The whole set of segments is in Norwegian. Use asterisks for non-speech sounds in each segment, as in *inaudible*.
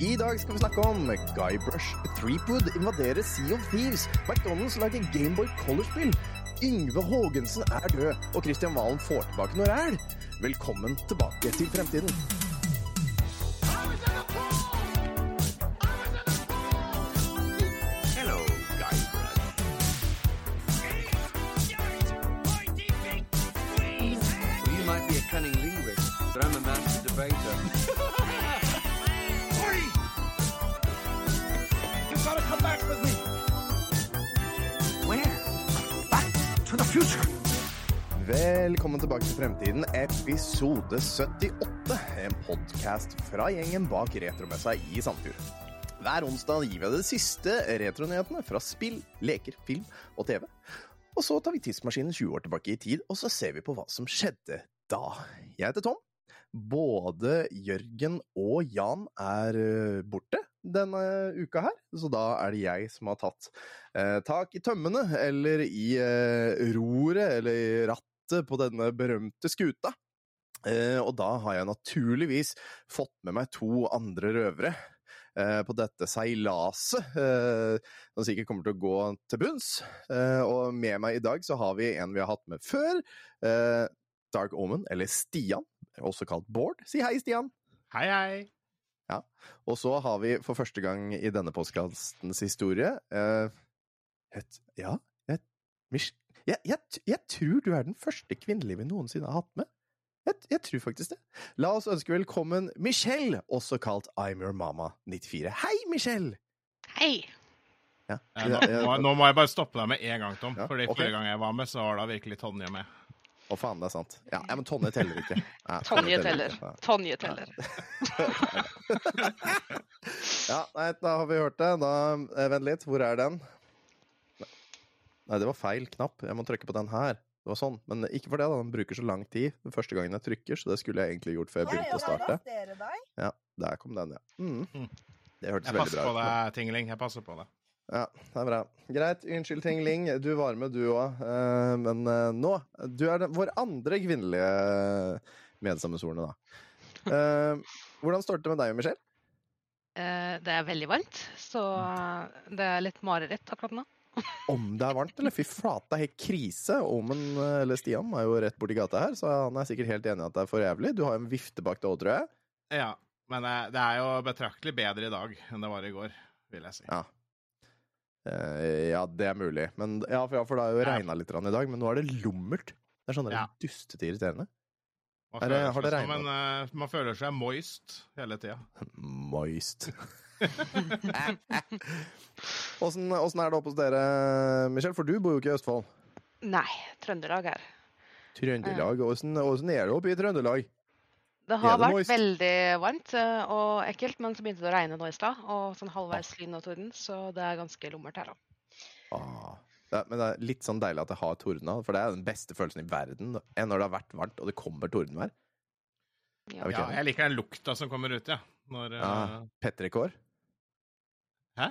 I dag skal vi snakke om Guy Brush Threepwood invaderer Sea of Thieves, McDonald's lager Gameboy Color-spill, Yngve Haagensen er død, og Kristian Valen får tilbake Noræl. Velkommen tilbake til fremtiden. Velkommen tilbake til Fremtiden, episode 78. En podkast fra gjengen bak retromessa i Sandefjord. Hver onsdag gir vi deg de siste retronyhetene fra spill, leker, film og TV. Og så tar vi tidsmaskinen 20 år tilbake i tid, og så ser vi på hva som skjedde da. Jeg heter Tom. Både Jørgen og Jan er eh, borte denne uka her, så da er det jeg som har tatt eh, tak i tømmene, eller i eh, roret, eller i rattet på denne berømte skuta. Eh, og da har jeg naturligvis fått med meg to andre røvere eh, på dette seilaset, eh, som sikkert kommer til å gå til bunns. Eh, og med meg i dag så har vi en vi har hatt med før. Eh, Dark Omen, eller Stian, også kalt Bård. Si hei, Stian! Hei, hei. Ja. Og så har vi for første gang i denne postkastens historie eh, et, Ja, et, Mich- jeg, jeg, jeg tror du er den første kvinnelige vi noensinne har hatt med. Jeg, jeg tror faktisk det. La oss ønske velkommen Michelle, også kalt I'm Your Mama 94. Hei, Michelle! Hei! Ja. Ja, Nå, må, nå må jeg bare stoppe deg med en gang, Tom. Ja, Fordi okay. Forrige gang jeg var med, så var da virkelig Tonje med. Å, faen, det er sant. Ja, ja men Tonje teller ikke. Ja, *laughs* Tonje teller. Tonje teller. *laughs* Ja, nei, da har vi hørt det. Da, eh, Vent litt, hvor er den? Nei, det var feil knapp. Jeg må trykke på den her. Det var sånn. Men ikke for det, da. Den bruker så lang tid den første gangen jeg trykker, så det skulle jeg egentlig gjort før jeg begynte å starte. Ja, der kom den, ja. Mm. Mm. Det hørtes Jeg passer på deg, Tingling. Jeg passer på deg. Ja, det er bra. Greit. Unnskyld, Tingling. Du var med, du òg. Men eh, nå Du er den, vår andre kvinnelige medsammensvorne, da. Eh, hvordan står det med deg og Michelle? Eh, Det er veldig varmt, så det er litt mareritt akkurat nå. Om det er varmt, eller? Fy flate, helt krise. Omen, eller Stian, er jo rett borti gata her, så han er sikkert helt enig i at det er for jævlig. Du har jo en vifte bak deg òg, tror jeg. Ja, men eh, det er jo betraktelig bedre i dag enn det var i går, vil jeg si. Ja. Eh, ja, det er mulig. Men, ja, for, det har jo regna litt i dag, men nå er det lummert. Det er sånn Ja. dustete irriterende. Man Er det- føler har det seg eh, man føler seg moist hele tida. *laughs* Moist. Åssen åssen er det oppe hos dere, Michelle? For du bor jo ikke i Østfold. Nei, Trøndelag her. Trøndelag. Åssen hvordan er det oppe i Trøndelag? Det har det vært moist? veldig varmt eh, og ekkelt, men så begynte det å regne nå i stad. Og sånn halvveis lyn og torden, så det er ganske lummert her, da. Ah. Det er, men det er litt sånn deilig at det har tordna, for det er den beste følelsen i verden enn når det har vært varmt og det kommer tordenvær. Ja. Ja, jeg liker den lukta som kommer ut, ja. Når, Ja. uh... Petrikår. Hæ?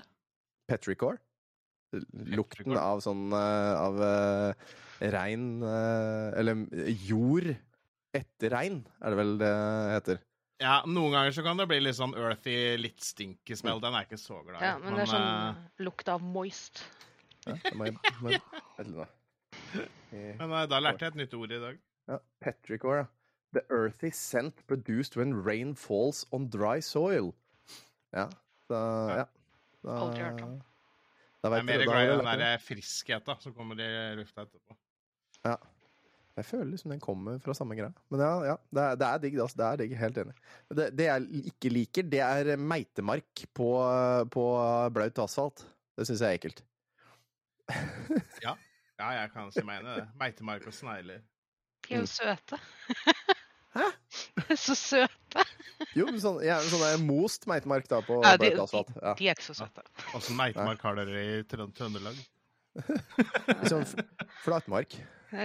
Petricore. Lukten av sånn eh, Av uh, regn uh, Eller jord etter regn, er det vel det heter. ja, noen ganger så kan det bli litt sånn earthy, litt stinky smell. Den er jeg ikke så glad i. ja, men det er sånn uh... lukt av moist. Ja, det må jeg, må. Eh, *laughs* men eh, da lærte jeg et nytt ord i dag. Ja, petrichor, ja. The earthy scent produced when rain falls on dry soil. Ja, da, ja. Da, Aldri hørt om. Da Jeg er mer glad i den der lært friskheta som kommer i lufta etterpå. Ja. Jeg føler liksom den kommer fra samme greia. Men ja, ja det, er, det er digg. Altså. Det er digg, helt enig. Det, det jeg ikke liker, det er meitemark på, på blaut asfalt. Det syns jeg er ekkelt. Ja, jeg kan si meg enig i det. Meitemark og snegler. De er Mm. jo søte. *laughs* *laughs* Så søte. Jo, men sånn, ja, sånn der most meitemark da på Ja, de, asfalt. Ja. de er ikke så søte. Åssen meitemark har dere i Trøn- Trøndelag? *laughs* Sånn flatmark.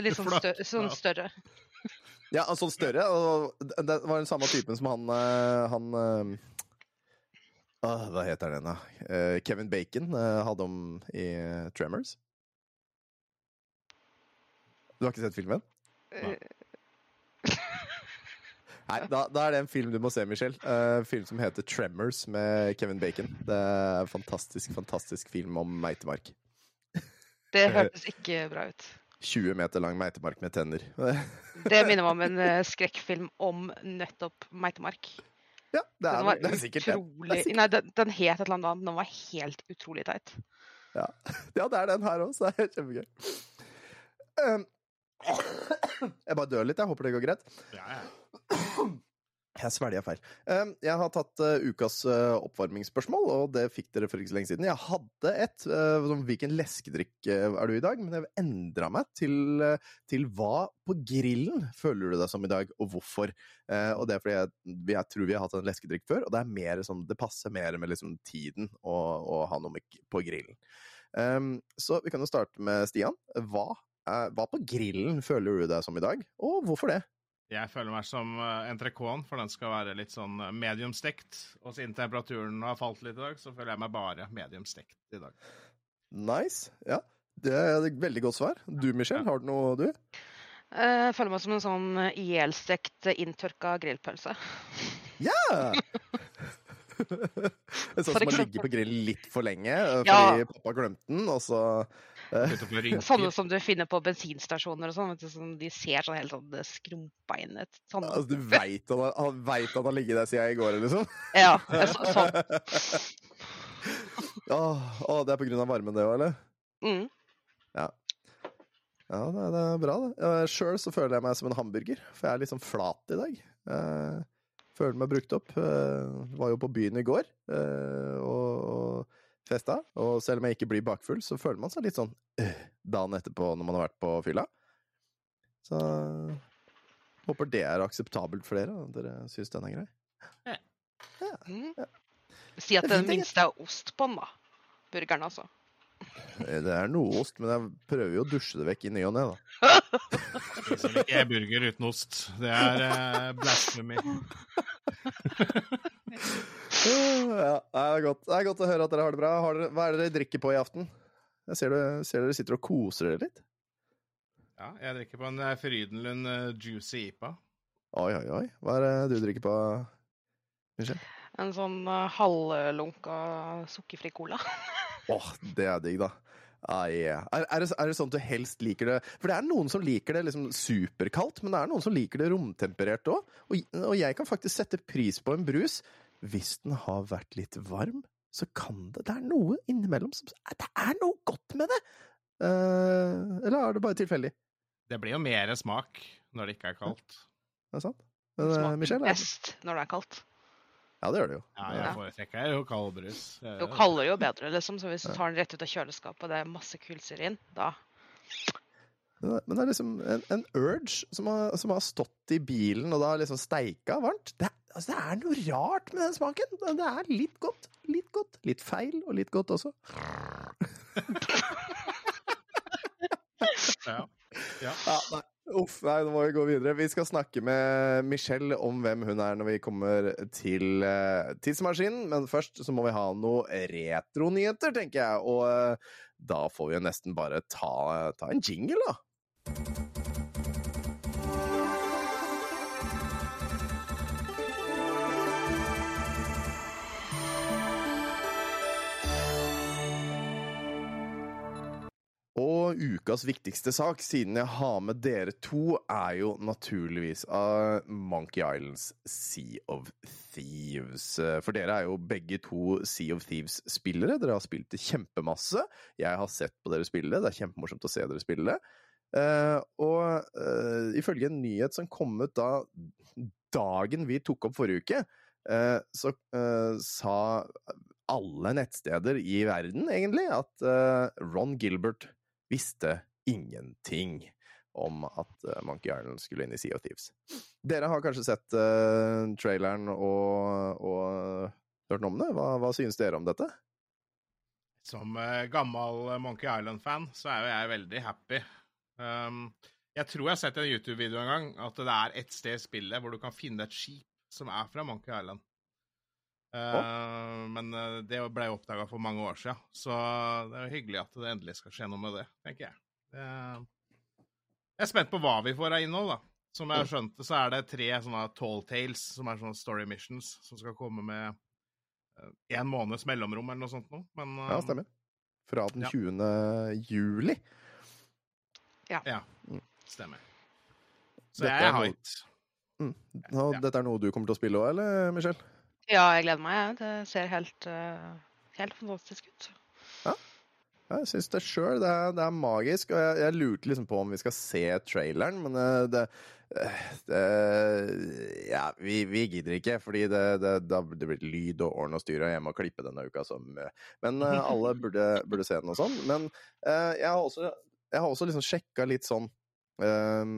Litt sånn, Flott. stø sånn større. Ja, sånn sånn større. Og det var den samme typen som han, eh, han eh, åh, Hva heter den, da? Uh, Kevin Bacon uh, hadde om i Tremors. Du har ikke sett filmen? Nei. Nei, da, da er det en film du må se, Michelle. Uh, film som heter Tremors med Kevin Bacon. Det er en fantastisk, fantastisk film om meitemark. Det hørtes ikke bra ut. 20 meter lang meitemark med tenner. *laughs* Det minner meg om en eh, skrekkfilm om nettopp meitemark. ja, det er, Den var det er sikkert det. utrolig Det er sikkert- Nei, den, den het et eller annet. Den var helt utrolig teit. Ja. *laughs* ja, det er den her òg, så det er kjempegøy. Um, *coughs* jeg bare dør litt. Jeg håper det går greit. Ja, ja. Jeg svelga feil. Um, jeg har tatt uh, ukas uh, oppvarmingsspørsmål, og det fikk dere for ikke så lenge siden. Jeg hadde et uh, hvilken leskedrikk er du i dag, men jeg endra meg til, til hva på grillen føler du deg som i dag, og hvorfor. Og det er fordi jeg, jeg tror vi har hatt en leskedrikk før, og det er mer sånn, det passer mer med liksom, tiden å, å ha noe på grillen. Um, så vi kan jo starte med Stian. Hva, hva på grillen føler du deg som i dag, og hvorfor det? Jeg føler meg som uh, entrecôten, for den skal være litt sånn mediumstekt. medium stekt. Og siden temperaturen har falt litt i dag, så føler jeg meg bare medium stekt i dag. Nice. Ja, det er et veldig godt svar. Du, Michelle, har du noe, du? Eh, Jeg føler meg som en sånn ihjelstekt, inntørka grillpølse. Ja! *laughs* En sånn som å har ligget på grillen litt for lenge fordi Ja. pappa glemte den, og så. Sånne som du finner på bensinstasjoner og sånn. vet som De ser sånn helt sånn skrumpa inn et sånn. altså, Du veit han, har- han, han har ligget der siden i går, liksom? Ja, så, sånn. *laughs* Åh, åh, det er på grunn av varmen, det òg, eller? Mm. Ja, det, det er bra, det. Sjøl så føler jeg meg som en hamburger, for jeg er litt sånn flat i dag. Jeg føler meg brukt opp. Jeg var jo på byen i går eh, og festa. Og selv om jeg ikke blir bakfull, så føler man seg litt sånn øh, dagen etterpå når man har vært på fylla. Så håper det er akseptabelt for dere, og dere syns den er grei. Mm. Si at Det den minste er ost på den, da. Burgeren, altså. Eh, Det er noe ost, men jeg prøver jo å dusje det vekk i ny og ne, da. Spiser ikke er burger uten ost. Det er eh, blasphemy. *laughs* Ja, det er, godt. det er godt å høre at dere har det bra. Har dere, hva er det dere drikker på i aften? Jeg ser, du, ser dere sitter og koser dere litt. Ja, jeg drikker på en uh, Frydenlund uh, Juicy IPA. Oi, oi, oi. Hva er det du drikker på, Michelle? En sånn uh, halvlunka sukkerfri cola. *laughs* Åh, det er digg, da. Ah, yeah. er, er, det, er det sånn at du helst liker det For det er noen som liker det liksom superkaldt, men det er noen som liker det romtemperert òg. Og, og jeg kan faktisk sette pris på en brus hvis den har vært litt varm. Så kan det Det er noe innimellom som Det er noe godt med det! Uh, eller er det bare tilfeldig? Det blir jo mer smak når det ikke er kaldt. Er det sant? Men, eh, Smaker Michelle? er- best når det er kaldt. Ja, det gjør det jo. Ja, jeg foretrekker jo kald brus. Eh, Jo kaldere, jo bedre, liksom. Så hvis du tar den rett ut av kjøleskapet, og det er masse kullsyre inn, da Men det- er liksom en, en urge som har, som har stått i bilen, og da har liksom steika varmt. Det, er- altså, det er noe rart med den smaken. Det er litt godt. Litt godt. Litt feil, og litt godt også. Ja. Ja. Ja, nei. Uff, nei, nå må vi gå videre. Vi skal snakke med Michelle om hvem hun er når vi kommer til uh, tidsmaskinen. Men først så må vi ha noe retronyheter, tenker jeg. Og uh, da får vi jo nesten bare ta, ta en jingle, da. Ukas viktigste sak, siden jeg har med dere to, er jo naturligvis av Monkey Islands Sea of Thieves. For dere er jo begge to Sea of Thieves-spillere. Dere har spilt det kjempemasse. Jeg har sett på dere spille. Det er kjempemorsomt å se dere spille. Uh, og uh, ifølge en nyhet som kom ut da dagen vi tok opp forrige uke, uh, så eh, sa alle nettsteder i verden, egentlig, at eh, Ron Gilbert visste ingenting om at eh, Monkey Island skulle inn i Sea of Thieves. Dere har kanskje sett uh, traileren og, og hørt noe om det? Hva, hva synes dere om dette? Som uh, gammel Monkey Island-fan, så er jo jeg veldig happy. Um, jeg tror jeg har sett en YouTube-video en gang at det er et sted i spillet hvor du kan finne et skip som er fra Monkey Island. Eh, Men eh, det ble oppdaga for mange år siden, så det er jo hyggelig at det endelig skal skje noe med det, tenker jeg. Det- Jeg er spent på hva vi får av innhold, da. Som jeg har skjønt det, så er det tre sånne tall tales, som er sånne story missions, som skal komme med én måneds mellomrom eller noe sånt noe. Men Ja, eh, stemmer. Fra den ja. 20. juli. Ja, ja. stemmer. Så Dette jeg er er noe- Mm. Ja. dette er noe du kommer til å spille òg, eller, Michelle? Ja, jeg gleder meg. Det ser helt, eh, helt fantastisk ut. Ja, Jeg syns det sjøl. Det, det er magisk. Og jeg, jeg lurte liksom på om vi skal se traileren, men eh, det, eh, det Ja, vi, vi gidder ikke, fordi det, det, blir lyd og ordne og styre, og jeg må klippe denne uka som Men alle *laughs* burde, burde se den og sånn. Men jeg har også, jeg har også liksom sjekka litt sånn eh,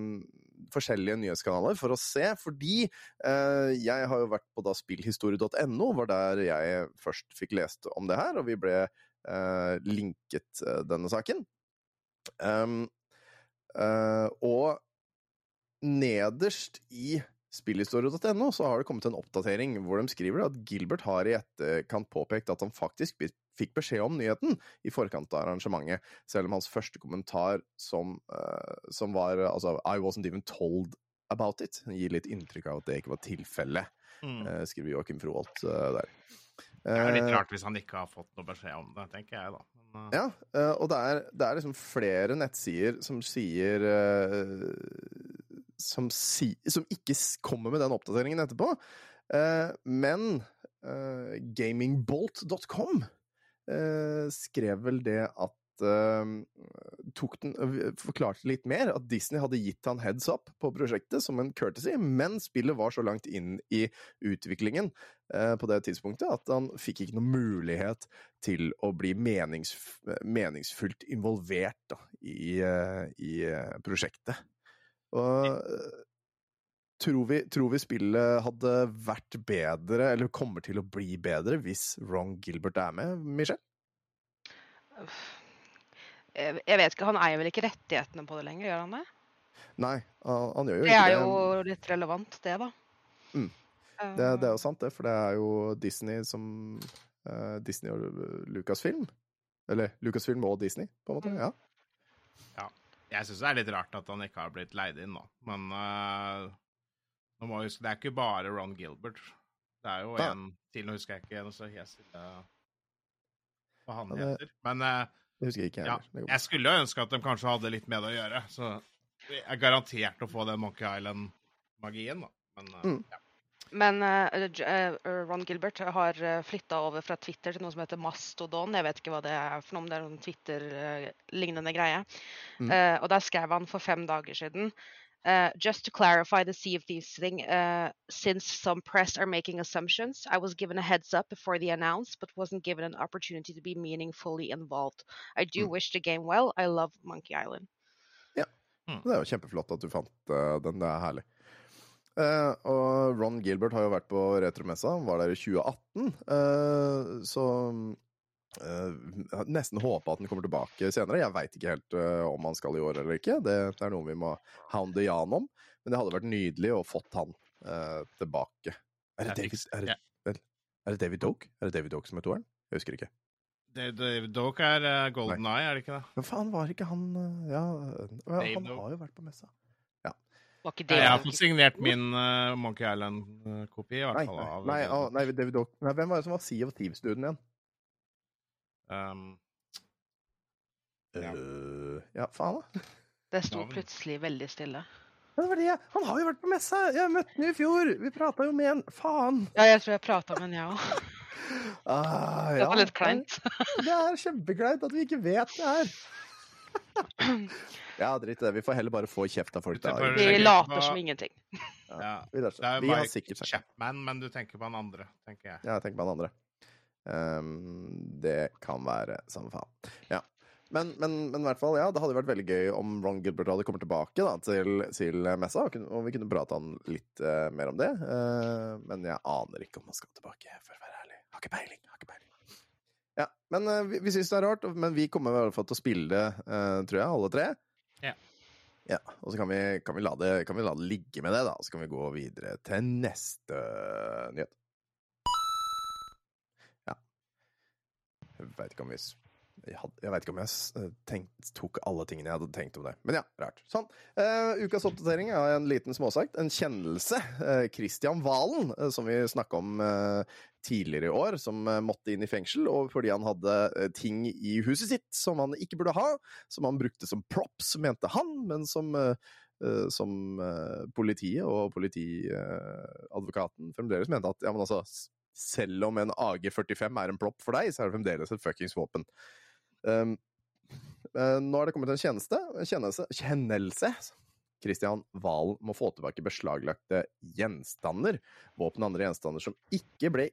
forskjellige nyhetskanaler for å se, fordi eh, jeg har jo vært på da spillhistorie.no, var der jeg først fikk lest om det her, og vi ble eh, linket eh, denne saken. Um, eh, og nederst i spillhistorie.no så har det kommet en oppdatering hvor de skriver at Gilbert har i etterkant påpekt at han faktisk fikk beskjed om nyheten i forkant av arrangementet, selv om hans første kommentar som, uh, som var altså I wasn't even told about it, gir litt inntrykk av at det ikke var tilfellet, Mm. uh, skriver Joakim Froholt uh, der. Det er litt rart hvis han ikke har fått noe beskjed om det, tenker jeg da. Men, Ja, og det er, det er liksom flere nettsider som sier som, si, som ikke kommer med den oppdateringen etterpå. Men gamingbolt.com skrev vel det at eh, tok den, eh, Forklarte litt mer at Disney hadde gitt han heads up på prosjektet som en courtesy, men spillet var så langt inn i utviklingen eh, på det tidspunktet at han fikk ikke noen mulighet til å bli menings, meningsfullt involvert da, i, eh, i eh, prosjektet. Og eh, tror vi, tror vi spillet hadde vært bedre, eller kommer til å bli bedre, hvis Ron Gilbert er med, Michelle? Jeg vet ikke, Han eier vel ikke rettighetene på det lenger, gjør han det? Nei, han, gjør jo ikke Det Det er jo litt relevant, det, da. Mm. Det, det er jo sant, det, for det er jo Disney som uh, Disney og Lucasfilm. Eller Lucasfilm og Disney, på en måte. Mm. Ja. Jeg syns det er litt rart at han ikke har blitt leid inn nå, men eh, nå må jeg huske, det er ikke bare Ron Gilbert. Det er jo Nei. en til, nå husker jeg ikke en, så helt stille hva han Ja, det- heter. Men eh, Det husker jeg ikke, jeg ja, jeg skulle jo ønske at de kanskje hadde litt med det å gjøre, så jeg er garantert å få den Monkey Island-magien, da. Men eh, Mm. ja. Men uh, Ron Gilbert har flytta over fra Twitter til noe som heter Mastodon. Jeg vet ikke hva det er for noe, om det er noen Twitter-lignende greie. Mm. Uh, og der skrev han for fem dager siden Uh, just to clarify the Sea of Thieves thing, uh, since some press are making assumptions, I was given a heads up before the announce, but wasn't given an opportunity to be meaningfully involved. I do Mm. wish the game well. I love Monkey Island. Det er jo kjempeflott at du fant uh, den. Det er herlig. Eh, og Ron Gilbert har jo vært på retromessa. Han var der i 2018. eh, så eh, har nesten håpe at den kommer tilbake senere. Jeg veit ikke helt uh, om han skal i år eller ikke. Det, det er noe vi må hounde Jan om. Men det hadde vært nydelig å fått han uh, tilbake. Er det, David, er, det, er det David Doke? Er det David Doke som er toeren? Jeg husker ikke. Det, det, Doke er uh, Golden Eye, er det ikke det? Men faen, var ikke han Ja, han har jo vært på messa. Var Jeg har fått signert min Monkey Island-kopi, i hvert Nei, fall. nei, av nei, nei, David Doke. Nei, hvem var det som var Sea of Thieves-duden igjen? Um, Ja. Uh, ja, faen, da. Det sto plutselig veldig stille. Ja, det var det. Han har jo vært på messa! Jeg møtte han i fjor! Vi prata jo med en. Faen! Ja, jeg tror jeg prata med en, jeg òg. Ah, Det ja, var litt kleint. Det er kjempekleint at vi ikke vet det her. Ja, drit i det. Vi får heller bare få kjeft av folk. Da. Er Vi later som ingenting. ja. Det er jo bare Mike Chapman, men du tenker på han andre, tenker jeg. Ja, jeg tenker på han andre. Ehm, det kan være samme faen. Ja. Men, men, men i hvert fall, ja, det hadde vært veldig gøy om Ron Gilbert hadde kommet tilbake da, til, til messa, og, kunne, og vi kunne prate litt uh, mer om det. Uh, men jeg aner ikke om han skal tilbake, for å være ærlig. Har ikke peiling. Har ikke peiling. Ja, men uh, vi, vi syns det er rart, men vi kommer i hvert fall til å spille det, eh, tror jeg, alle tre. Ja. Ja, og så kan vi, kan, vi det, kan vi la det ligge med det, da. Og så kan vi gå videre til neste nyhet. Jeg veit ikke om vi jeg, hadde, jeg vet ikke om jeg eh, tenkt, tok alle tingene jeg hadde tenkt om det. Men ja, rart. Sånn. Uh, ukas oppdatering er en liten småsagt. En kjennelse. Uh, Christian Valen, uh, som vi snakka om tidligere i år, som måtte inn i fengsel og fordi han hadde ting i huset sitt som han ikke burde ha, som han brukte som props, mente han, men som som politiet og politiadvokaten fremdeles mente at ja, men altså, selv om en AG45 er en plopp for deg, så er det fremdeles et fuckings våpen. Um, nå er det kommet en tjeneste, kjennelse, kjennelse. Kristian Valen må få tilbake beslaglagte gjenstander. Våpen og andre gjenstander som ikke ble,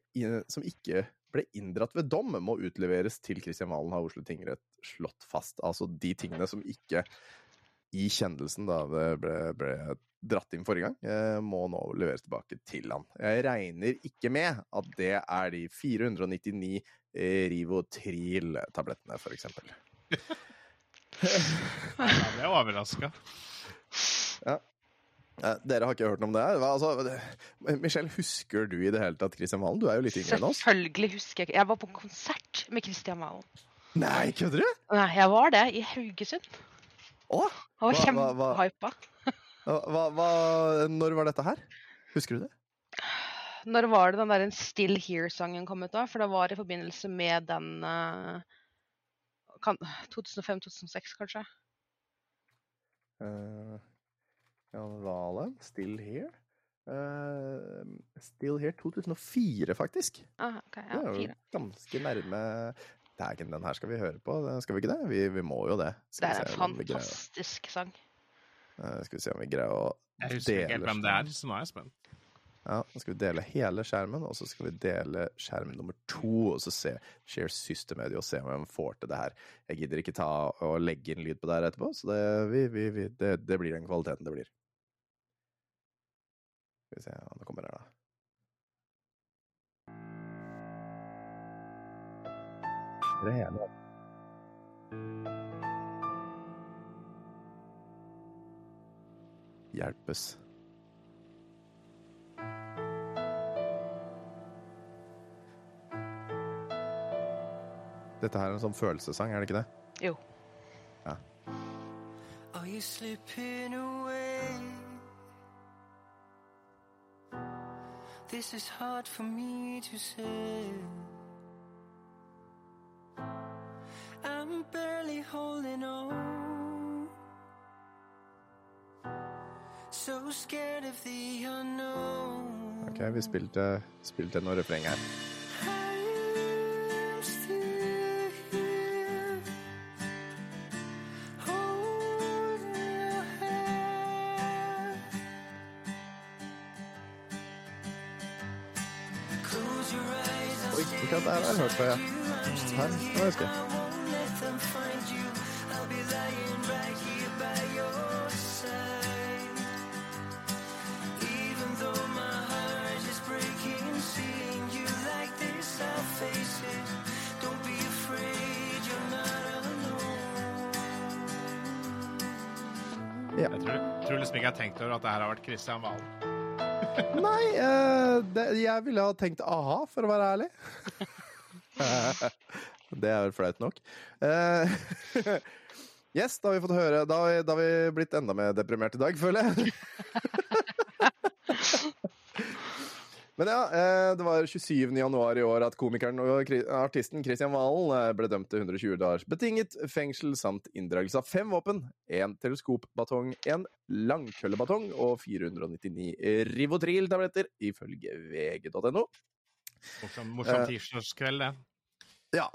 som ikke ble inndratt ved dom, må utleveres til Kristian Valen, har Oslo tingrett slått fast. Altså de tingene som ikke i kjennelsen da det ble, ble dratt inn forrige gang, eh, må nå leveres tilbake til han. Jeg regner ikke med at det er de 499 eh, Rivotril-tablettene, for eksempel. Jeg ble overraska. Ja. dere har ikke hørt noe om det? Hva, Altså, Michelle, husker du i det hele tatt Christian Valen? Du er jo litt yngre enn oss. Selvfølgelig husker jeg ikke. Jeg var på konsert med Christian Valen. Nei, kødder du? Nei, jeg var det, i Haugesund. Å, Han var kjempehypa. når var dette her? Husker du det? Når var det den der Still Here-sangen kom ut da? For det var i forbindelse med den uh, 2005-2006, kanskje? Uh, ja, Valen, Still Here. Uh, Still Here 2004, faktisk. Ah, ja, Det er jo ganske nærme Dægen, den her skal vi høre på. Skal vi ikke det? Vi, vi må jo det. Det Skal det er en fantastisk sang. Uh, skal vi se om vi greier å dele Jeg husker ikke helt hvem det er, så nå er jeg spent. Ja, Nå skal vi dele hele skjermen, og så skal vi dele skjerm nummer to. Og så se Share System-media og se om vi får til det her. Jeg gidder ikke ta og legge inn lyd på det her etterpå, så det, vi, vi, vi, det, det blir den kvaliteten det blir. Skal vi se ja, Nå kommer det her, Det hele. Hjelpes. Dette her er en sånn følelsessang, er det ikke det? Jo. Ja. Are you slipping away? This is hard for me to say. Vi spilte, spilte noe refreng her. Oi, ikke at det her har jeg hørt før, ja. Her, husker jeg. Tenkt over at det her har vært Christian Valen. *laughs* Nei, eh, det, jeg ville ha tenkt aha, for å være ærlig. *laughs* det er vel flaut nok. Eh, *laughs* yes, da har vi fått høre Da har vi, da har vi blitt enda mer deprimert i dag, føler jeg. Men ja, eh, det var 27. januar i år at komikeren og artisten Christian Valen eh, ble dømt til 120 dagers betinget fengsel samt inndragelse av fem våpen, en teleskopbatong, en langkøllebatong og 499 Rivotril-tabletter, ifølge vg.no. Morsom, morsom Eh. tirsdagskveld, det. Ja,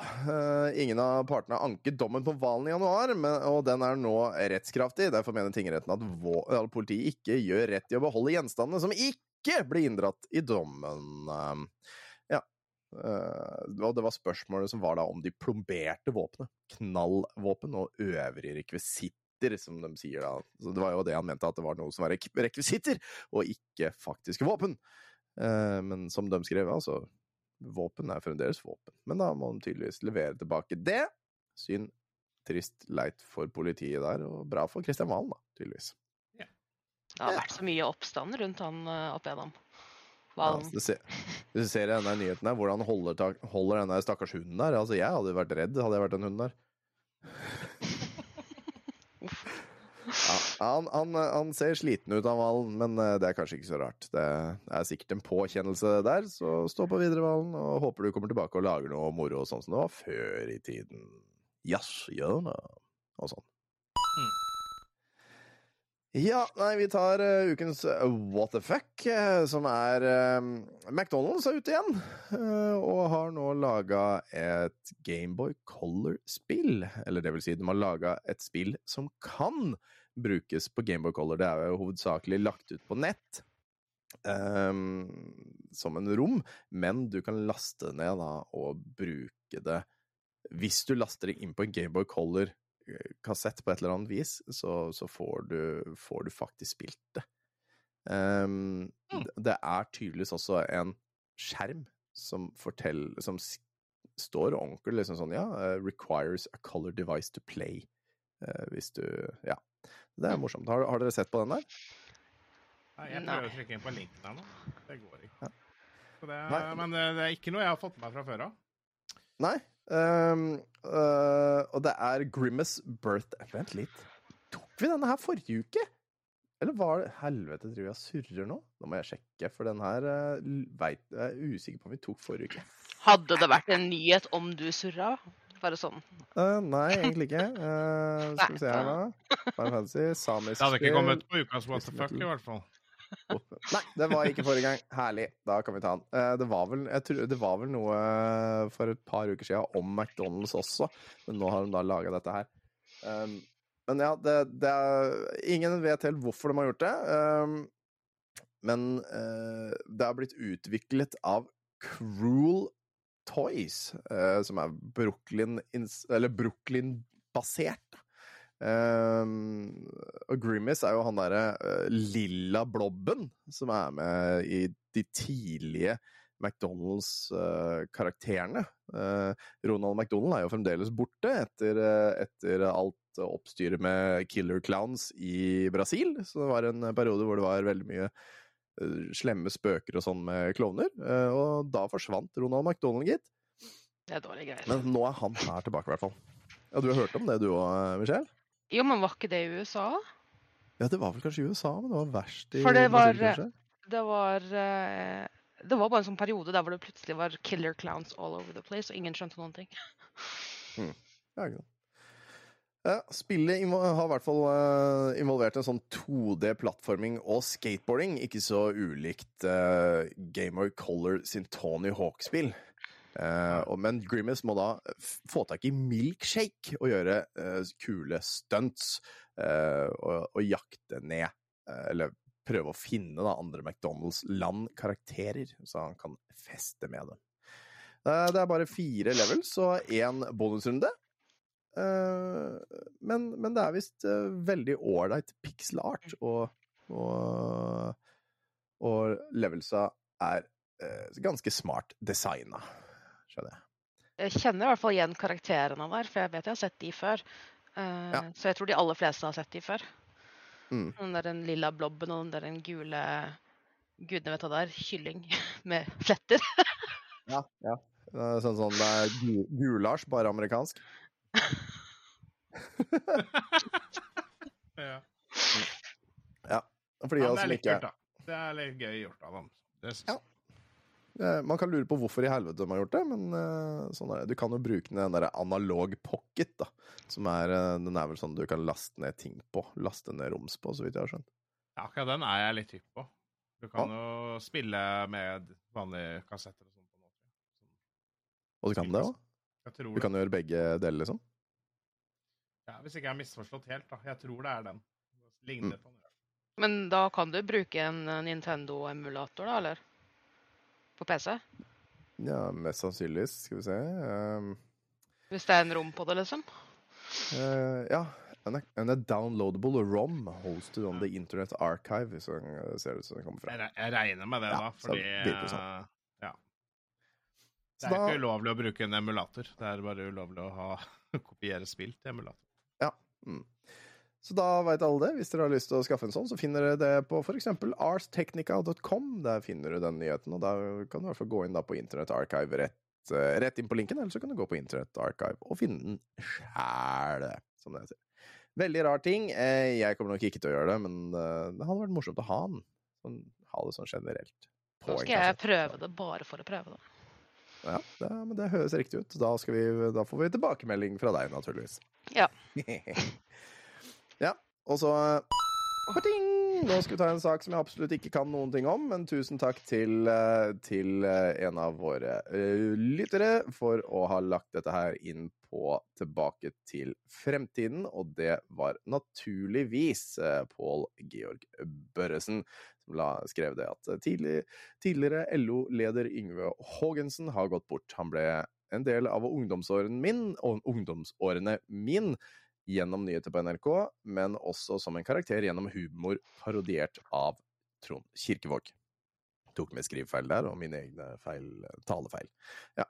ingen av partene har anket dommen på Valen i januar, men, og den er nå rettskraftig. Derfor mener tingretten at vå- eller politiet ikke gjør rett i å beholde gjenstandene som ikke blir inndratt i dommen. Um, ja. Eh, og det var spørsmålet som var da om de plomberte våpenet. Knallvåpen og øvrige rekvisitter, som de sier da. Så det var jo det han mente, at det var noe som var rekvisitter, og ikke faktiske våpen. Eh, men som de skrev, altså Våpen er fremdeles våpen, men da må de tydeligvis levere tilbake det. Synd, trist, leit for politiet der, og bra for Kristian Valen, da, tydeligvis. Det har vært så mye oppstand rundt han eh, opp igjennom. Ja, Valen. så du, ser, du ser denne nyheten her, hvordan holder, tak- holder denne stakkars hunden der. Altså, jeg hadde vært redd hadde jeg vært en hund der. *laughs* Ja, han, han, han ser sliten ut av Valen, men eh, det er kanskje ikke så rart. Det er sikkert en påkjennelse der, så stå på videre, Valen, og håper du kommer tilbake og lager noe moro sånn som det var før i tiden. Jazzhjørnet og sånn. Ja, nei, vi tar uh, ukens eh, What the fuck, uh, som er uh, McDonald's er ute igjen, og har nå laga et Gameboy Color-spill. Eller det vil si, de har laga et spill som kan brukes på Gameboy Color. Det er jo hovedsakelig lagt ut på nett. ehm, som en rom, men du kan laste ned da, og bruke det Hvis du laster det inn på en Gameboy Color kassett på et eller annet vis, så, så får, du, får du faktisk spilt det. Um, mm. Det er tydeligvis også en skjerm som forteller Som s- står ordentlig liksom sånn, ja, eh, requires a color device to play. Uh, Hvis du Ja. Det er morsomt. Har, har dere sett på den der? Nei, jeg Nei. prøver å trykke inn på linken her nå. Det går ikke. Ja. Så det, men det, det er ikke noe jeg har fått med meg fra før av. Nei. Ehm, uh, og det er Grimace Birth Vent litt. Tok vi denne her forrige uke? Eller var det Helvete, driver jeg og surrer nå? Nå må jeg sjekke, for den her uh, veit jeg er usikker på om vi tok forrige uke. Hadde det vært en nyhet om du surra? Bare sånn. Uh, nei, egentlig ikke. Uh, skal vi se her, da. *laughs* Final Fantasy, samisk Det hadde ikke kommet på ukas What the fuck, i hvert fall. Nei, det var ikke forrige gang. Herlig. Da kan vi ta den. Eh, Det var vel, tror, det var vel noe for et par uker siden om McDonald's også, men nå har de da laga dette her. Um, men ja, det, det er Ingen vet helt hvorfor de har gjort det. Um, men eh, det har blitt utviklet av Cruel Toys, eh, som er Brooklyn-basert. Brooklyn-basert. Um, og Grimace er jo han derre uh, lilla blobben som er med i de tidlige McDonald's-karakterene. Ronald McDonald er jo fremdeles borte etter, eh, etter alt oppstyret med killer clowns i Brasil. Så det var en periode hvor det var veldig mye eh, slemme spøker og sånn med klovner. eh, og da forsvant Ronald McDonald, gitt. Det er dårlige greier. Men nå er han her tilbake, i hvert fall. Ja, Du har hørt om det du òg, Michelle? Jo, men var ikke det i USA? Ja, det var vel kanskje i USA, men det var verst i For det var- Brasil. Det var eh, Det var bare en sånn periode der hvor det plutselig var killer clowns all over the place, og ingen skjønte noen ting. *laughs* Ja, ikke sant. Spillet har i hvert fall eh, involvert en sånn 2D-plattforming og skateboarding, ikke så ulikt uh, of Color sin Tony Hawk-spill. Og- men Grimace må da få tak i milkshake og gjøre uh, kule stunts uh, og, og jakte ned Eller prøve å finne da, andre McDonald's-land-karakterer, så han kan feste med dem. Det er bare fire levels og én bonusrunde. Men, men det er visst veldig ålreit pixel art, og, og, og levelsa er ganske smart designa, skjønner jeg. Jeg kjenner i hvert fall igjen karakterene der, for jeg vet jeg har sett de før. Uh, Ja. Så jeg tror de aller fleste har sett de før. Mm. Den der den lilla blobben og den der den gule Gudene vet hva det er. Kylling *laughs* med fletter. Ja, ja. Det er Sånn, sånn det er gu- Gulars, bare amerikansk. Ja. *laughs* For de av oss som ikke. Det er litt gøy gjort av dem. Det synes Ja. jeg. Eh, Man kan lure på hvorfor i helvete de har gjort det, men eh, sånn er det. Du kan jo bruke den der analog pocket, da. Som er, eh, den er vel sånn du kan laste ned ting på. Laste ned roms på, så vidt jeg har skjønt. Ja, akkurat den er jeg litt hypp på. Du kan jo spille med vanlige kassetter og sånt. på en måte. Sånn. Og du kan det òg? Du det. kan gjøre begge deler, liksom? Ja, hvis ikke jeg har misforstått helt, da. Jeg tror det er den. Det ligner Mm. på den. Men da kan du bruke en eh, Nintendo-emulator, da, eller? På PC? Ja, mest sannsynligvis. Skal vi se. Um, Hvis det er en rom på det, liksom? Uh, ja. En er, er downloadable ROM hosted on the Internet Archive, hvis den ser ut som den kommer fra. jeg regner med det, Ja, da, fordi det sånn. eh, Ja. Det er da- ikke ulovlig å bruke en emulator. Det er bare ulovlig å ha *laughs* kopiere spill til emulator. Ja. Mm. Så da veit alle det. Hvis dere har lyst til å skaffe en sånn, så finner dere det på f.eks. arstechnica.com. Der finner du den nyheten, og da kan du i hvert fall gå inn da på Internett Archive rett, eh, rett inn på linken, eller så kan du gå på Internett Archive og finne den sjæl, som det heter. Veldig rar ting. Eh, Jeg kommer nok ikke til å gjøre det, men eh, det hadde vært morsomt å ha den. Sånn, ha det sånn generelt. på Nå skal jeg prøve det bare for å prøve det. Ja, det, men det høres riktig ut. Da, vi, da får vi tilbakemelding fra deg, naturligvis. Ja. *laughs* ja, og så Pating! Nå skal vi ta en sak som jeg absolutt ikke kan noen ting om, men tusen takk til, eh, til eh, en av våre eh, lyttere for å ha lagt dette her inn på Tilbake til fremtiden, og det var naturligvis eh, Pål Georg Børresen som la, skrev det at tidlig, tidligere LO-leder Yngve Haagensen har gått bort. Han ble en del av ungdomsårene min, og ungdomsårene min gjennom nyheter på NRK, men også som en karakter gjennom humor parodiert av Trond Kirkevåg. Tok med skrivefeil der, og mine egne feil, talefeil. Ja.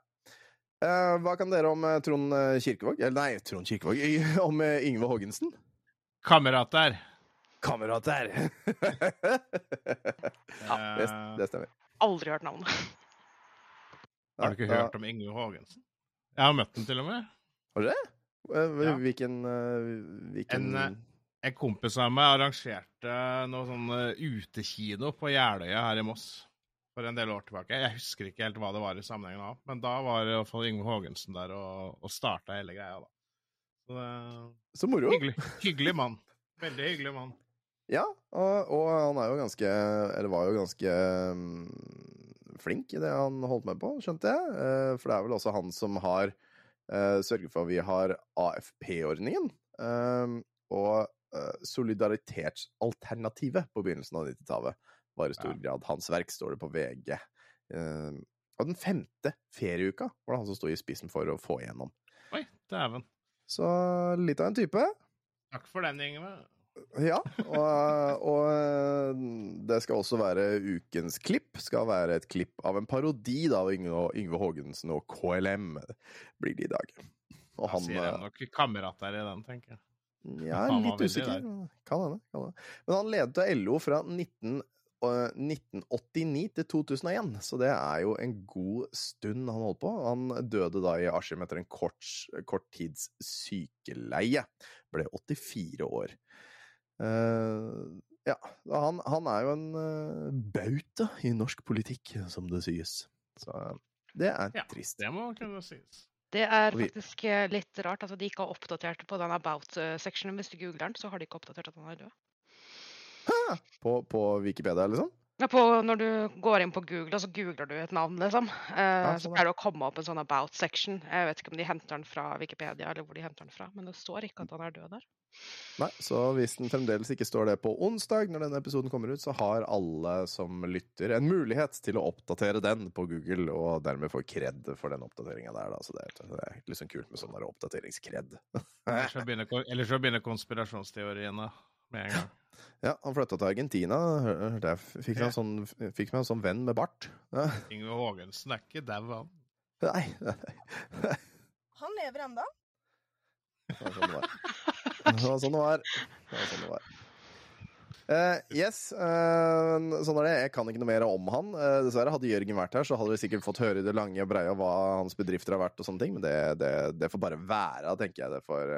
Eh, hva kan dere om eh, Trond eh, Kirkevåg? Eller nei, Trond Kirkevåg. *laughs* Om eh, Yngve Haagensen? Kamerater. Kamerater! *laughs* ja, det, det stemmer. Aldri hørt navnet. Har du ikke hørt om Yngve Haagensen? Jeg har møtt den til og med. Har du det? Eh, Ja. Hvilken, eh, hvilken En, eh, En kompis av meg arrangerte noe sånn utekino på Jeløya her i Moss for en del år tilbake. Jeg husker ikke helt hva det var i sammenhengen av, men da var i hvert fall Yngve Haagensen der og, og starta hele greia, da. Så det, Så moro. hyggelig. Hyggelig mann. Veldig hyggelig mann. Ja, og, og han er jo ganske Eller var jo ganske um, flink i det han holdt med på, skjønte jeg. Uh, For det er vel også han som har eh, sørget for at vi har AFP-ordningen. eh, Og eh, Solidaritetsalternativet på begynnelsen av 90-tallet var i stor grad hans verk, står det på VG. Eh, Og den femte ferieuka var det han som sto i spissen for å få igjennom. Oi, dæven. Så litt av en type. Takk for den, Yngve. Ja, og, og det skal også være ukens klipp. Skal være et klipp av en parodi da, av Yngve, Yngve Haagensen og KLM blir det i dag. Og Han sier jeg nok kamerater i den, tenker jeg. Ja, litt usikker. Kan hende. Men han ledet LO fra 19, øh, 1989 til 2001, så det er jo en god stund han holdt på. Han døde da i Askim etter en kort, kort tids sykeleie. Ble 84 år. Eh, ja, han, han er jo en eh, bauta i norsk politikk, som det sies. Så det er Ja, trist. Det må kunne sies. Det er vi- faktisk eh, litt rart at de ikke har oppdatert på den about-seksjonen. Hvis du googler den, så har de ikke oppdatert at han er død. På, på Wikipedia, liksom? Ja, på, når du går inn på Google, og så googler du et navn, liksom, eh, så sånn, ja. pleier det å komme opp en sånn about-section. Jeg vet ikke om de henter den fra Wikipedia, eller hvor de henter den fra, men det står ikke at han er død der. Nei, så hvis den fremdeles ikke står det på onsdag, når denne episoden kommer ut, så har alle som lytter en mulighet til å oppdatere den på Google, og dermed få kred for den oppdateringa der, da. Så det er, det er litt sånn kult med sånn oppdateringskred. Ellers så begynner, ellers så begynner konspirasjonsteoriene med en gang. Ja, han flytta til Argentina. Der fikk han sånn, fikk meg en sånn venn med bart. Ja. Yngve Haagensen er ikke dau, han. Nei, nei. Han lever enda. Det var sånn det var. Det var sånn det var. Det var, sånn det var. Eh, yes, uh, sånn er det. Jeg kan ikke noe mer om han. Uh, dessverre, hadde Jørgen vært her, så hadde vi sikkert fått høre i det lange og breie hva hans bedrifter har vært og sånne ting, men det, det, det får bare være, tenker jeg. Det får,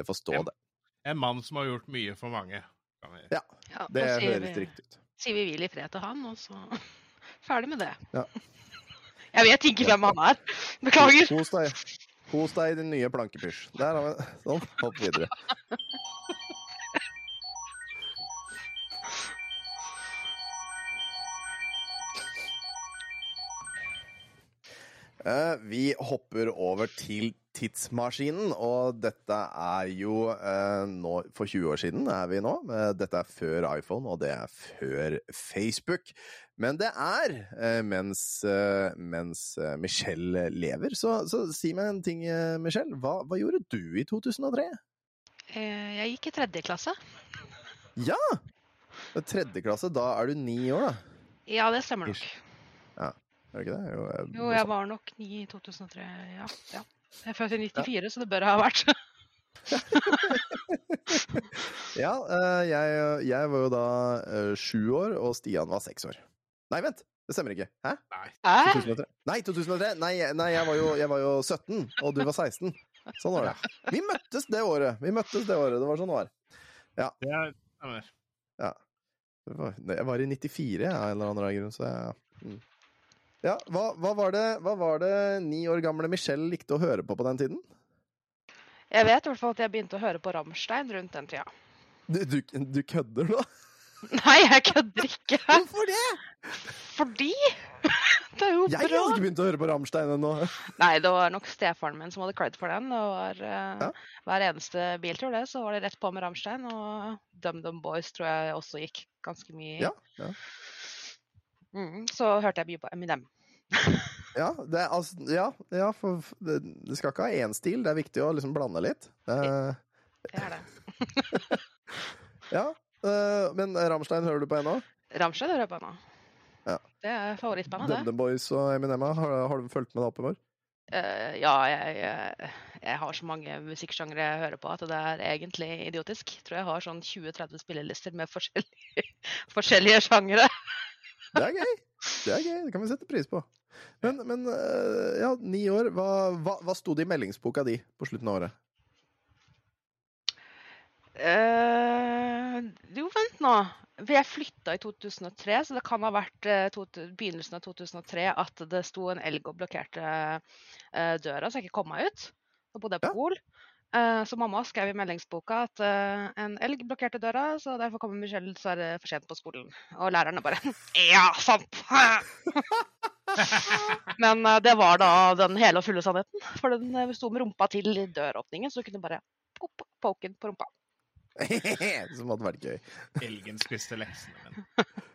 det får stå, Ja. det. En mann som har gjort mye for mange. kan vi- Ja. Det ja, høres vi, riktig ut. sier vi hvil i fred til han, og så *laughs* ferdig med det. Ja. *laughs* Jeg vet ikke hvem han er. Beklager. Kos deg. Kos deg i din nye plankepysj. Der har vi Sånn. Hopp videre. Eh, Vi hopper over til tidsmaskinen, og dette er jo eh, nå For 20 år siden er vi nå. Dette er før iPhone, og det er før Facebook. Men det er eh, mens, eh, mens eh, Michelle lever. Så, så si meg en ting, eh, Michelle. Hva, hva gjorde du i 2003? Eh, Jeg gikk i tredje klasse. Ja! Tredje klasse, da er du ni år, da. Ja, det stemmer nok. Ja, Er det ikke det? Jo, Jo, jeg var nok ni i 2003, ja. ja. Jeg er født i 94, så det bør ha vært. *laughs* Ja, eh, jeg, jeg var jo da eh, sju år, og Stian var seks år. Nei, vent! Det stemmer ikke. Hæ? Nei. 2003? Nei, 2003. Nei, nei jeg, var jo, jeg var jo 17, og du var 16. Sånn var det. Vi møttes det året. Vi møttes det året. Det var sånn det var. Ja. ja. Det var- Jeg var i 94 jeg, av en eller annen grunn, så jeg mm. Ja, hva, hva, var det, hva var det ni år gamle Michelle likte å høre på på den tiden? Jeg vet i hvert fall at jeg begynte å høre på Rammstein rundt den tida. Du, du, du kødder nå? *laughs* Nei, jeg kødder ikke. Hvorfor det? Fordi *laughs* Det er jo Jeg har bra. ikke begynt å høre på Rammstein ennå. Nei, det var nok stefaren min som hadde cred for den. Det var uh, Ja. Hver eneste biltur det, så var det rett på med Rammstein. Og DumDum Boys tror jeg også gikk ganske mye. Ja, ja. Mm, så hørte jeg mye på Eminem. *laughs* Ja, det, altså, ja, ja for det, det skal ikke ha én stil. Det er viktig å liksom blande litt. Uh, Det er det. *laughs* ja, uh, men Ramstein hører du på ennå? Ramstein hører jeg på ennå. Ja. Det er favorittbandet, det. DumDum Boys og Eminem, har, har du fulgt med deg oppover? Uh, ja, jeg, jeg, jeg har så mange musikksjangre jeg hører på at det er egentlig idiotisk. Jeg tror jeg har sånn 20-30 spillelister med forskjellige, *laughs* forskjellige sjangre. Det er gøy! Det er gøy, det kan vi sette pris på. Men, men eh, ja, ni år. Hva, hva, hva sto det i meldingsboka di på slutten av året? Uh, jo, vent nå. For jeg flytta i 2003, så det kan ha vært eh, to, begynnelsen av 2003 at det sto en elg og blokkerte uh, døra, så jeg ikke kom meg ut. Da bodde jeg på. Gol. Så mamma skrev i meldingsboka at eh, en elg blokkerte døra, så derfor kommer Michelle dessverre for sent på skolen. Og lærerne bare *laughs* Ja, sant! *laughs* Men eh, det var da den hele og fulle sannheten. For den eh, sto med rumpa til døråpningen, så du kunne bare pop, poke den på rumpa. *laughs* Som hadde vært gøy. Elgen spiste leksene mine.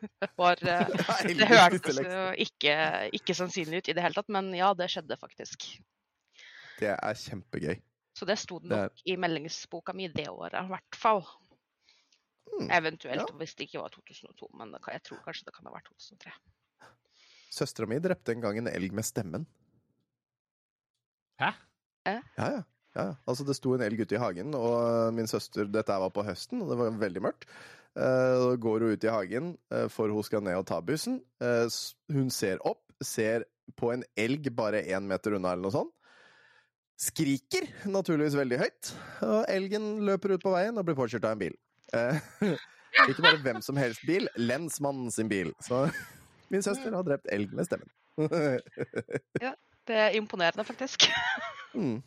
Det, var, eh, det hørtes jo ikke, ikke sannsynlig ut i det hele tatt, men ja, det skjedde faktisk. Det er kjempegøy. Så det sto Det er- nok i meldingsboka mi det året, i hvert fall. Mm, Eventuelt ja. hvis det ikke var 2002, men det kan, jeg tror kanskje det kan ha vært 2003. Søstera mi drepte en gang en elg med stemmen. Hæ? Ja, ja. ja. ja. Altså, det sto en elg ute i hagen, og min søster Dette var på høsten, og det var veldig mørkt. Eh, Da går hun ut i hagen, uh, for hun skal ned og ta bussen. Uh, Hun ser opp, ser på en elg bare én meter unna, eller noe sånt. Skriker naturligvis veldig høyt, og elgen løper ut på veien og blir påkjørt av en bil. Eh, *laughs* Ikke bare hvem som helst bil, lensmannen sin bil. Så *laughs* min søster har drept elg med stemmen. *laughs* ja, Det er imponerende, faktisk. Mm.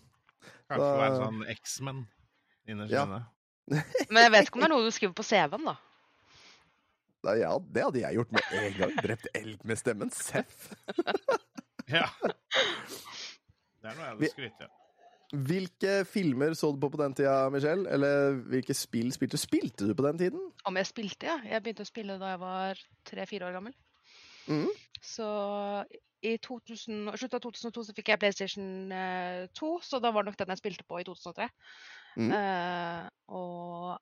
Kanskje det være sånn X-Men innerst Ja. inne. Men jeg vet ikke om det er noe du skriver på CV-en, da. Da, ja, det hadde jeg gjort med en gang. Drept elg med stemmen. Seff. Ja. Det er noe jeg hadde skrytt av. Hvilke filmer så du på på den tida, Michelle? Eller hvilke spill spilte du? Spilte du på den tiden? Om jeg spilte, ja. Jeg begynte å spille da jeg var tre-fire år gammel. Mm. Så i 2000, slutten av 2002 så fikk jeg PlayStation eh, 2, så da var det nok den jeg spilte på i 2003. Mm. Uh, og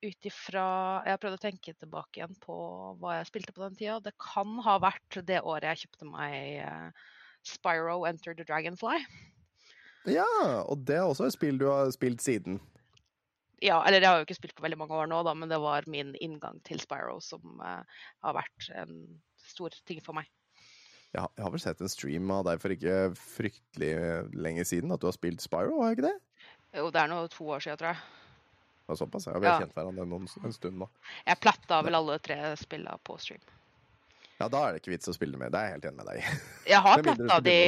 ut ifra Jeg har prøvd å tenke tilbake igjen på hva jeg spilte på den tida. Det kan ha vært det året jeg kjøpte meg eh, Spyro Enter the Dragonfly. Ja, og det er også et spill du har spilt siden. Ja, eller jeg har jo ikke spilt på veldig mange år nå, da, men det var min inngang til Spyro som uh, har vært en stor ting for meg. Jeg har, jeg har vel sett en stream av deg for ikke fryktelig lenge siden, at du har spilt Spyro, har jeg ikke det? Jo, det er nå to år siden, tror jeg. Det var såpass, ja. Vi har Ja. kjent hverandre noen, en stund nå. Jeg platta vel alle tre spilla på stream. Ja, da er det ikke vits å spille med. Det er jeg helt enig med deg i. Jeg har *laughs* platta de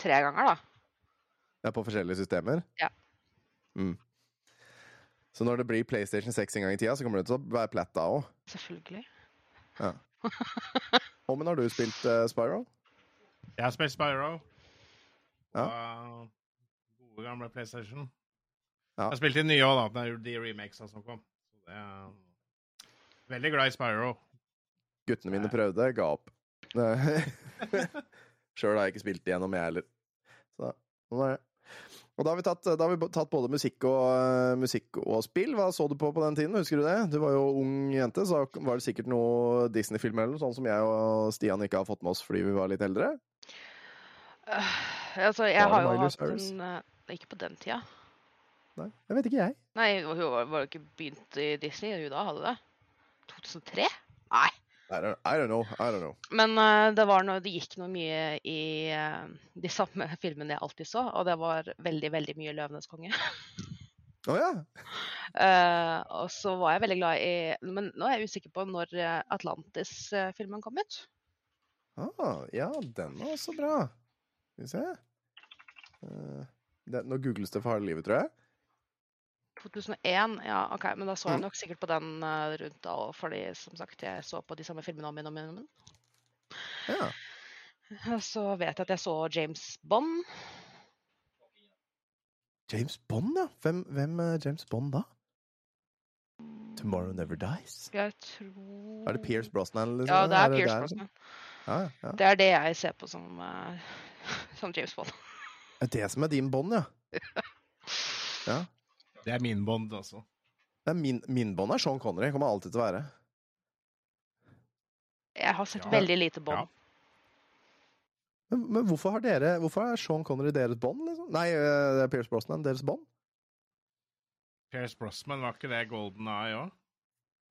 tre ganger, da. Det er på forskjellige systemer? Ja. Mm. Så når det blir PlayStation 6 en gang i tida, så kommer det til å være platt da òg. Selvfølgelig. *laughs* Åmen, har du spilt uh, Spyro? Jeg har spilt Spyro. Ja. Og gode, gamle PlayStation. Ja. Jeg har spilt de nye òg, da. De de remakesa som kom. Så det er Veldig glad i Spyro. Guttene mine prøvde, ga opp. *laughs* *laughs* Sjøl har jeg ikke spilt igjennom, jeg heller. Så sånn er det. Og da har vi tatt, da har vi tatt både musikk og, uh, musikk og spill. Hva så du på på den tiden? Husker du det? Du var jo ung jente, så var det sikkert noe Disney-film eller noe sånt som jeg og Stian ikke har fått med oss fordi vi var litt eldre. Uh, altså, jeg har jo hatt en uh, Ikke på den tida. Nei, jeg vet ikke, jeg. Nei, hun var var jo ikke begynt i Disney hun da, hadde det? 2003? Nei. I don't, I don't know. I don't know. Men uh, det var noe, det gikk noe mye i uh, de samme *laughs* filmene jeg alltid så, og det var veldig, veldig mye 'Løvenes konge'. Å ja. uh, *laughs* og så var jeg veldig glad i Men nå er jeg usikker på når Atlantis-filmen kom ut. Ah, ja, den var også bra. Skal vi se. Det, nå googles det for harde livet, tror jeg. 2001, ja, OK, men da så jeg Mm. nok sikkert på den eh, rundt da òg, fordi som sagt, jeg så på de samme filmene om igjen og om igjen. Ja. Så vet jeg at jeg så James Bond. James Bond, ja. Hvem, hvem er James Bond da? Tomorrow Never Dies? Jeg tror Er det Pierce Brosnan? Liksom? Ja, det er det Pierce? Brosnan. Ja, ja. Det er det jeg ser på som, uh, *laughs* som James Bond. Det er det som er din Bond, ja. *laughs* ja. Det er min Bond, altså. Min, min Bond er Sean Connery. Kommer alltid til å være. Jeg har sett Ja. veldig lite Bond. Ja. Men, men hvorfor har dere Hvorfor er Sean Connery deres Bond, liksom? Nei, eh, det er Pierce Brosnan deres Bond? Pierce Brosnan, var ikke det Golden Eye òg?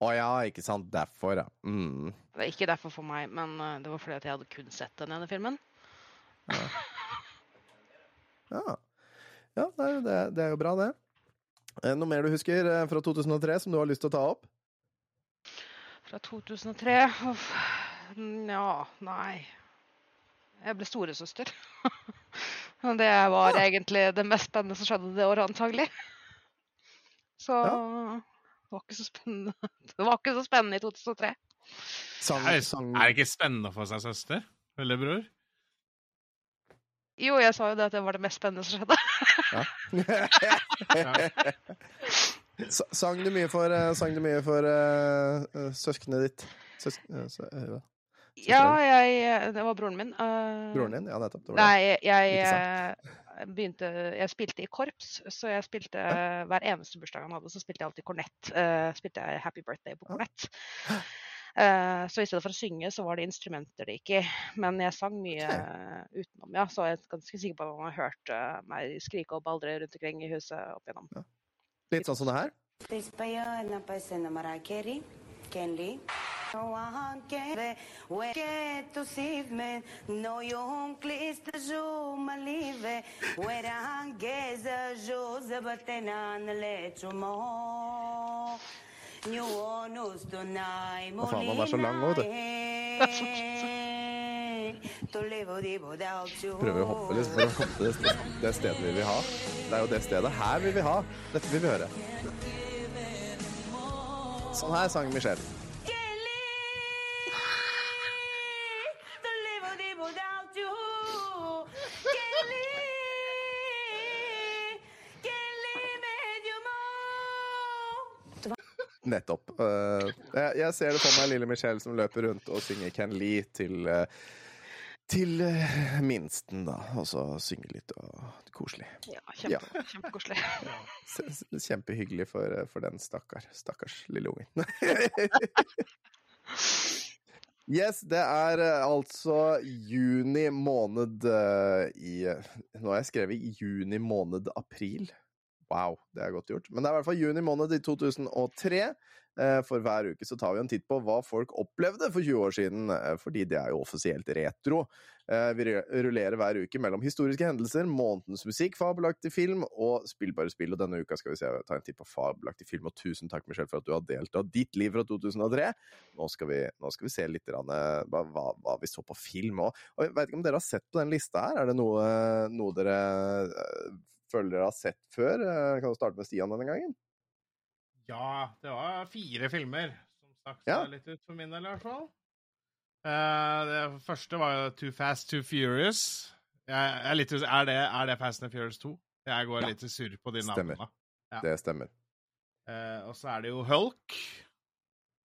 Å ja, ikke sant. Derfor, ja. Mm. Det var ikke derfor for meg, men eh, det var fordi at jeg hadde kun sett den ene filmen. Ja. *laughs* ja det, er, det, det er jo bra, det. Eh, Noe mer du husker eh, fra 2003 som du har lyst til å ta opp? Fra 2003 Uff. Nja, Ja, nei. Jeg ble storesøster. *laughs* Det var Ja. egentlig det mest spennende som skjedde det året, antagelig. Så det var ikke så spennende. *laughs* Det var ikke så spennende i 2003. Sang, sang er det ikke spennende å få seg søster? Eller bror? Jo, jeg sa jo det at det var det mest spennende som skjedde. *laughs* *laughs* Sa- Sang du mye for, eh, sang du mye for eh, eh, søskenet ditt? Søs uh, sø uh. Ja, jeg Det var broren min. Broren din? Ja, nettopp. Det var det. Nei, jeg begynte Jeg spilte i korps, så jeg spilte hver eneste bursdag han hadde, så spilte jeg alltid kornett. spilte jeg Happy Birthday på Ja. kornett. *gasps* Eh, så i stedet for å synge, så var det instrumenter det gikk i. Men jeg sang mye utenom, ja. Så jeg er ganske sikker på at man har hørt eh, meg skrike og baldre rundt omkring i huset opp igjennom. Litt sånn som det her? Hva faen, han er så lang òg, du. *laughs* Prøver å hoppe litt for å komme til det, det stedet vi vil ha. Det er jo det stedet her vi vil ha. Dette vil vi høre. Sånn her sang Michelle. Nettopp. Uh, jeg, jeg ser det for meg lille Michelle som løper rundt og synger Ken Lee til uh, til uh, minsten, da. Og så synge litt og koselig. Ja, kjempe, kjempekoselig. *laughs* Ja. Kjempehyggelig for, for den stakkar. Stakkars lille ungen. *laughs* yes, det er altså juni måned i Nå har jeg skrevet juni måned april. Wow, det er godt gjort. Men det er i hvert fall juni måned i 2003. Eh, For hver uke så tar vi en titt på hva folk opplevde for 20 år siden, eh, fordi det er jo offisielt retro. Eh, Vi rullerer hver uke mellom historiske hendelser, månedens musikk, fabelaktig film og spillbare spill. Og denne uka skal vi se, ta en titt på fabelaktig film. Og tusen takk, Michelle, for at du har delt av ditt liv fra 2003. Nå skal vi, nå skal vi se litt grann, eh, hva, hva, vi så på film òg. Og jeg vet ikke om dere har sett på den lista her? Er det noe, noe dere føler dere har sett før? Eh, Kan du starte med Stian denne gangen? Ja, det var fire filmer som stakk Ja. litt ut for min del, i hvert fall. Uh, det første var Too Fast, Too Furious. Jeg er, litt, er, det, er det Fast and Furious 2? Jeg går Ja. litt surr på de Stemmer. navnene. Ja. Det stemmer. Uh, og så er det jo Hulk.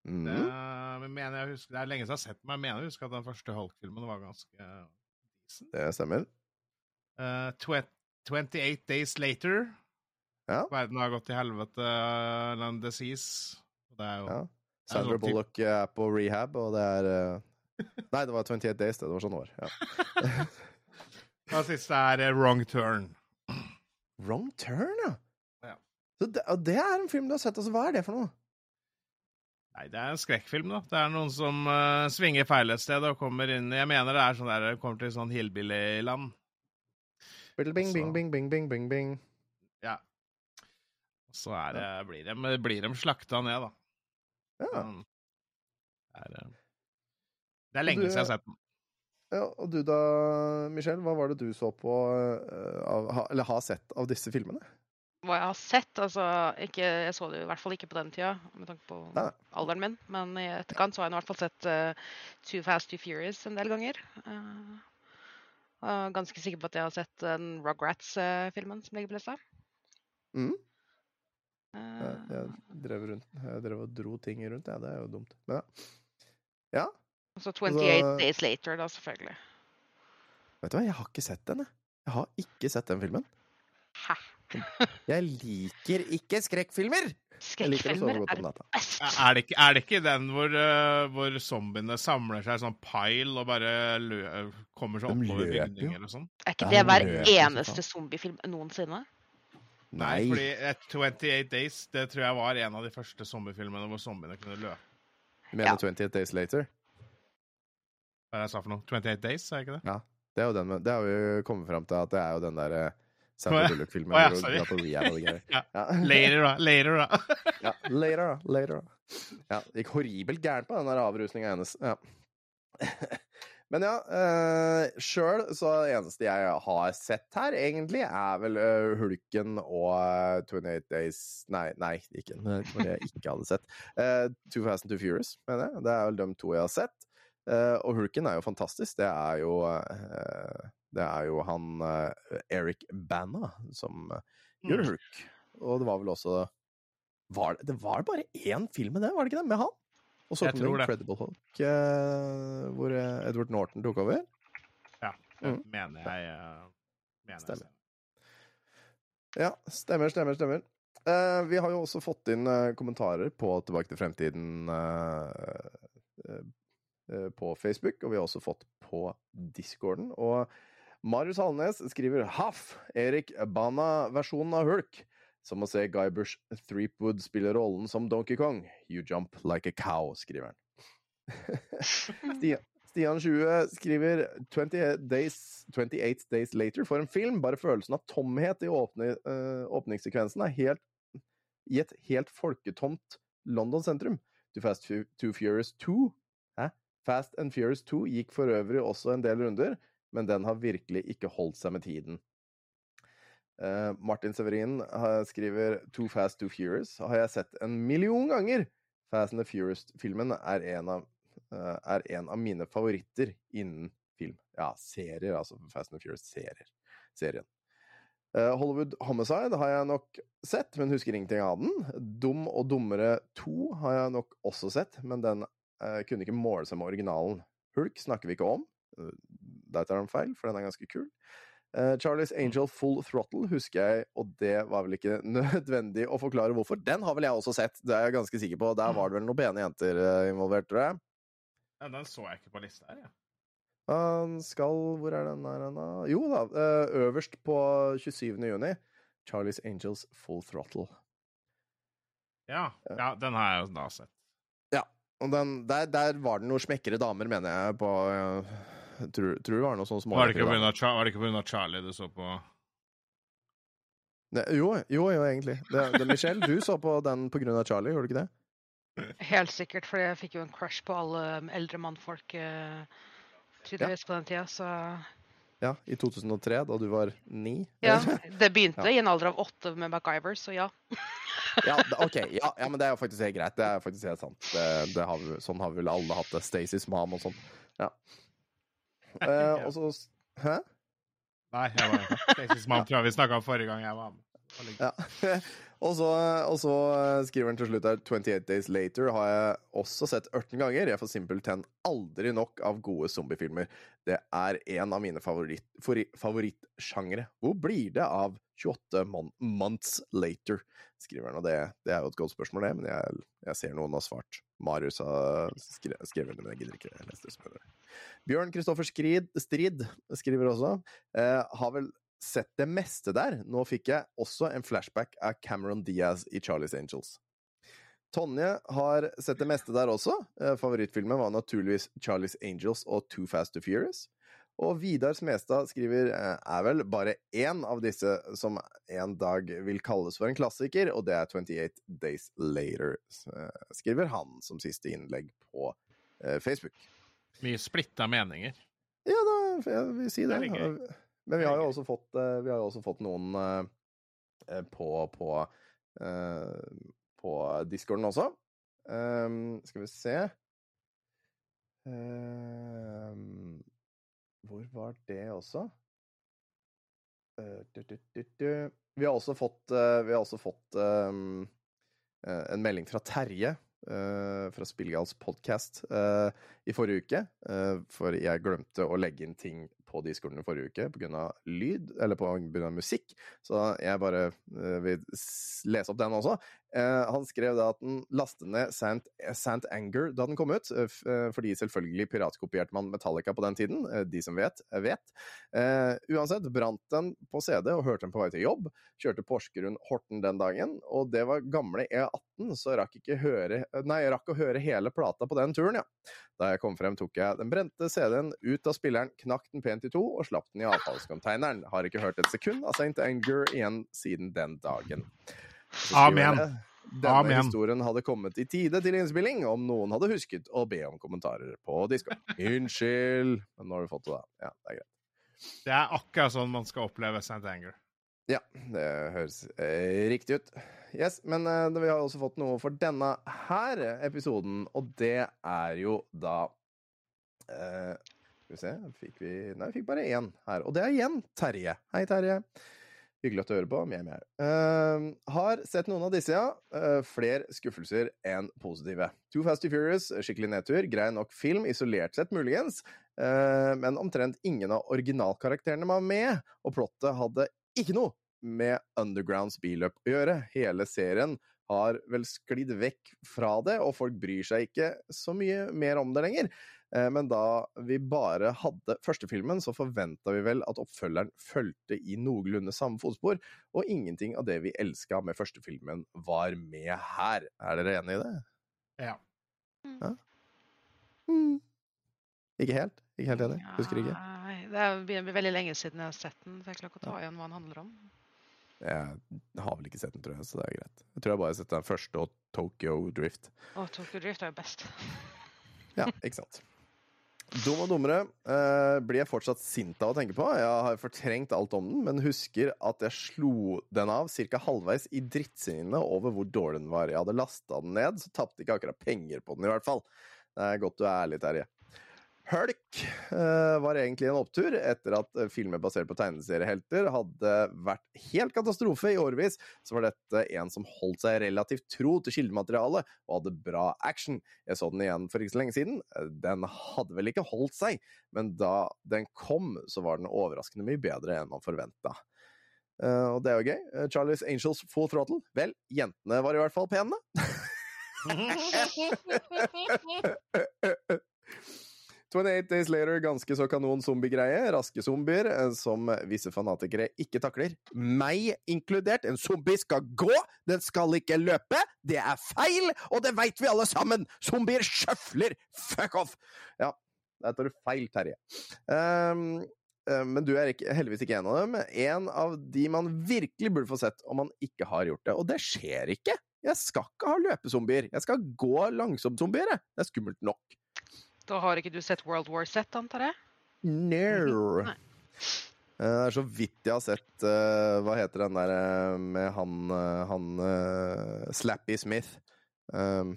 Mm. Det, mener jeg husker, det er lenge siden jeg har sett meg, men jeg mener jeg husker at den første Hulk-filmen var ganske decent. Det stemmer. Twe- 28 Days Later. Ja. Verden har gått til helvete, land disease. Det er jo Ja. Det Sandra Bullock er på rehab, og det er eh, Nei, det var 28 Days, det. Det var sånn år. Ja. *laughs* Og siste er eh, Wrong Turn. Wrong turn, ja. Ja. Så det, det er en film du har sett. Altså, hva er det for noe? Nei, det er en skrekkfilm, da. Det er noen som uh, svinger feil et sted og kommer inn Jeg mener det er sånn der kommer til sånn hillbilly-land. Bing, bing, Så- bing, bing, bing, bing, bing. Ja. Så er det, blir, de, blir de slakta ned, da. Ja. Det er, eh, det er lenge du- siden jeg har sett den. ja. Og du da, Michelle, hva var det du så på, eh, av, eller har sett av disse filmene? Hva jeg har sett altså ikke, Jeg så det jo i hvert fall ikke på den tida, med tanke på Nei. alderen min. Men i etterkant så har jeg i hvert fall sett uh, Too Fast Too Furious en del ganger. Uh, og ganske sikker på at jeg har sett den Rugrats-filmen som ligger på lista. Mhm. Uh, Jeg, jeg, drev rundt, jeg drev og dro ting rundt, ja. Det er jo dumt. Men ja. ja. og så 28 altså- Days Later, da, selvfølgelig. Vet du hva, jeg har ikke sett den, jeg. Jeg har ikke sett den filmen. Hæ? Jeg liker ikke skrekkfilmer! Skrekkfilmer er det best. Er det ikke, er det ikke den hvor, uh, hvor zombiene samler seg i sånn pile og bare lø kommer seg oppover jo. bygninger og sånn? Er ikke det hver eneste zombiefilm noensinne? Nei. fordi eh, 28 Days det tror jeg var en av de første zombiefilmene hvor zombiene kunne løpe. Mener Ja. 28 Days Later? Hva er det jeg sa for noe? 28 Days, er det ikke det? Det, er jo den, det har vi kommet fram til at det er jo den der eh, Å, Sandra ja. Bullock-filmen oh, ja, og greier. *laughs* Ja. Later, da. Later, da. *laughs* Ja, later, da. Later, da. Ja, det gikk horribelt gærent på den der avrusninga hennes. Ja. *laughs* Men ja, uh, sjøl så det eneste jeg har sett her, egentlig, er vel uh, Hulken og uh, 28 Days Nei, nei, ikke det var det jeg ikke hadde sett. Uh, Too Fast and Too Furious, mener jeg. Det er vel de to jeg har sett. Uh, og Hulken er jo fantastisk. Det er jo eh, Det er jo han eh, Eric Banna som eh, gjør Mm. Hulk. Og det var vel også var det, det var bare én film med det, var det ikke det? Med han? Og så kom det. Incredible Hulk, eh, hvor Edward Norton tok over. Ja, det Mm. mener jeg. mener Stemmer. Ja, stemmer, stemmer, stemmer. Uh, vi har jo også fått inn uh, kommentarer på Tilbake til fremtiden uh, på Facebook, og vi har også fått på discorden. Og Marius Halnes skriver Haff, Erik Bana-versjonen av Hulk. Som å se Guy Bush Threepwood spille rollen som Donkey Kong. You jump like a cow, skriver han. *laughs* Stian, Stian 20 skriver 28 days, 28 days Later for en film. Bare følelsen av tomhet i åpne, eh, åpningssekvensen er helt, i et helt folketomt London sentrum. To Fast Two Furious 2 Hæ? Fast and Furious 2 gikk for øvrig også en del runder, men den har virkelig ikke holdt seg med tiden. Uh, Martin Severin har- skriver Too Fast, Too Furious har jeg sett en million ganger. Fast and the Furious-filmen er, eh, er en av mine favoritter innen film. Ja, serier, altså. Fast and the Furious-serier. Serien. Uh, Hollywood Homicide har jeg nok sett, men husker ingenting av den. Dum og dummere 2 har jeg nok også sett, men den eh, kunne ikke måle seg med originalen. Hulk snakker vi ikke om. Der tar han feil, for den er ganske kul. Eh, Charlies Angel Full Throttle husker jeg, og det var vel ikke *laughs* nødvendig å forklare hvorfor. Den har vel jeg også sett, det er jeg ganske sikker på. Der var det vel noen pene jenter eh, involvert, tror jeg. Ja, den så jeg ikke på lista her, jeg. Han skal Hvor er den der, da? Jo da, eh, øverst på 27. juni. Charlies Angels Full Throttle. Ja. ja, den har jeg da sett. Og den, der, der var det noen smekkere damer, mener jeg, på tror, tror det var noe sånn Var det ikke pga. damer. Char var det ikke av Charlie du så på Ne, Jo, jo, jo, egentlig. Det, det, Michelle, du så på den av Charlie, gjorde du ikke det? Helt sikkert, for jeg fikk jo en crush på alle um, eldre mannfolk uh, tydeligvis på den tida, så Ja, i 2003, da du var ni? Ja. *laughs* Det begynte Ja. i en alder av åtte med MacGyver, så ja. *laughs* Ja, OK. Ja, ja, men det er jo faktisk helt greit. Det er faktisk helt sant. Det, det har vi, sånn har vi vel alle hatt det. Stacys mom og sånn. Ja. Eh, og så Hæ? Nei, jeg var Stacey's mom tror jeg vi snakka om forrige gang jeg var med. Ja. *laughs* og, så, og så skriver han til slutt her 28 Days Later har jeg også sett 18 ganger. Jeg får simpelthen aldri nok av gode zombiefilmer. Det er en av mine favoritt, favori- Hvor blir det av 28 mon months later? skriver han, og det, det er jo et godt spørsmål, det, men jeg, jeg ser noen har svart. Marius har skre, skrevet det, men jeg gidder ikke lese det. Bjørn Kristoffer Strid skriver også. Eh, har vel sett det meste der. Nå fikk jeg også en flashback av Cameron Diaz i Charlie's Angels. Tonje har sett det meste der også. Eh, Favorittfilmen var naturligvis Charlie's Angels og Too Fast to Furious. Og Vidar Smestad skriver eh, er vel bare én av disse som en dag vil kalles for en klassiker, og det er 28 Days Later, eh, skriver han som siste innlegg på Facebook. Mye splitta meninger. Ja, da, jeg vil si det. Det er. Men vi er har jo også fått, eh, vi har jo også fått noen eh, eh, på, på, eh, på discorden også. Um, skal vi se um, Hvor var det også? Eh. Vi har også fått, eh, vi har også fått um, eh, en melding fra Terje Uh, fra Spillgals podkast i forrige uke. Uh, for jeg glemte å legge inn ting på de skolene forrige uke pga. lyd, eller pga. musikk. Så jeg bare eh, vil lese opp den også. Eh, han skrev da at den lastet ned Sant, Sant Anger da den kom ut, eh, eh, fordi selvfølgelig piratkopierte man Metallica på den tiden. Eh, de som vet, eh, vet. Eh, uansett, brant den på CD og hørte den på vei til jobb. Kjørte Porsgrunn-Horten den dagen, og det var gamle E18, så jeg rakk, høre, nei, jeg rakk å høre hele plata på den turen, ja. Da jeg kom frem, tok jeg den brente CD-en ut av spilleren, knakk den pent i to og slapp den i avfallskonteineren. Har ikke hørt et sekund av St. Anger igjen siden den dagen. Amen. Denne Amen. historien hadde kommet i tide til innspilling om noen hadde husket å be om kommentarer på Discord. Unnskyld, men nå har du fått det, da. Ja, det er greit. Det er akkurat sånn man skal oppleve St. Anger. Ja, det høres eh, riktig ut. Yes, men eh, vi har også fått noe for denne her episoden, og det er jo da eh, Skal vi se, fikk vi Nei, vi fikk bare én her. Og det er igjen Terje. Hei, Terje. Hyggelig at du hører på. Mjau, mjau. Uh, har sett noen av disse, ja. Uh, Flere skuffelser enn positive. Too Fast to Furious, skikkelig nedtur. Grei nok film, isolert sett muligens. uh, men omtrent ingen av originalkarakterene var med, og plottet hadde ikke noe med Undergrounds billøp å gjøre. Hele serien har vel sklidd vekk fra det, og folk bryr seg ikke så mye mer om det lenger. Eh, Men da vi bare hadde første filmen, så forventa vi vel at oppfølgeren fulgte i noenlunde samme fotspor, og ingenting av det vi elska med første filmen, var med her. Er dere enig i det? Ja. Mm. Ikke helt? Ikke helt enig? Husker ikke? Nei, det er begynner å bli veldig lenge siden jeg har sett den, så jeg klarer ikke å ta igjen hva den handler om. Jeg har vel ikke sett den, tror jeg, så det er greit. Jeg tror jeg bare har sett den første og Tokyo Drift. Å, Tokyo Drift er jo best. Ja, *laughs* ikke sant. Dum og dummere eh, blir jeg fortsatt sint av å tenke på. Jeg har fortrengt alt om den, men husker at jeg slo den av ca. halvveis i drittsinnet over hvor dårlig den var. Jeg hadde lasta den ned, så tapte ikke akkurat penger på den, i hvert fall. Det er godt du er ærlig, Terje. Hulk eh, var egentlig en opptur etter at eh, filmer basert på tegneseriehelter hadde vært helt katastrofe i årevis. Så var dette en som holdt seg relativt tro til kildematerialet og hadde bra action. Jeg så den igjen for ikke så lenge siden. Eh, Den hadde vel ikke holdt seg, men da den kom, så var den overraskende mye bedre enn man forventa. og det er jo gøy. Charlies Angels Full Throttle. Vel, jentene var i hvert fall pene. *laughs* *laughs* *laughs* 28 Days Later, ganske så kanon zombiegreie. Raske zombier eh, som visse fanatikere ikke takler. Meg inkludert. En zombie skal gå, den skal ikke løpe. Det er feil, og det veit vi alle sammen! Zombier sjøfler! Fuck off! Ja, der tar du feil, Terje. Um, men du er ikke, heldigvis ikke en av dem. En av de man virkelig burde få sett om man ikke har gjort det. Og det skjer ikke! Jeg skal ikke ha løpezombier. Jeg skal gå langsomt-zombier. Det er skummelt nok. Da har ikke du sett World War Z, antar jeg? No. Nei. Eh, Det er så vidt jeg har sett uh, Hva heter den der eh, med han, han uh, Slappy Smith? Um,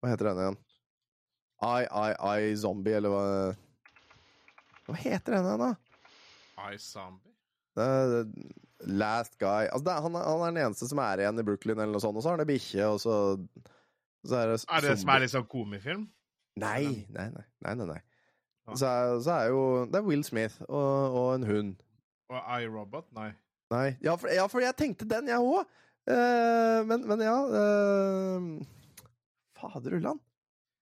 hva heter den igjen? I, I, I Zombie, eller hva Hva heter den igjen, da? I Zombie? Uh, Last Guy altså det er, han, han er den eneste som er igjen i Brooklyn, eller noe sånt, og så har han ei bikkje, og så, så er det Er det som er litt sånn komifilm? Nei, nei, nei. nei, nei, nei. Ja. Så, er, så er jo Det er Will Smith og, og en hund. Og iRobot? Nei. Nei. Ja, for, ja, for jeg tenkte den, jeg òg. men, men ja uh, Fader ulland!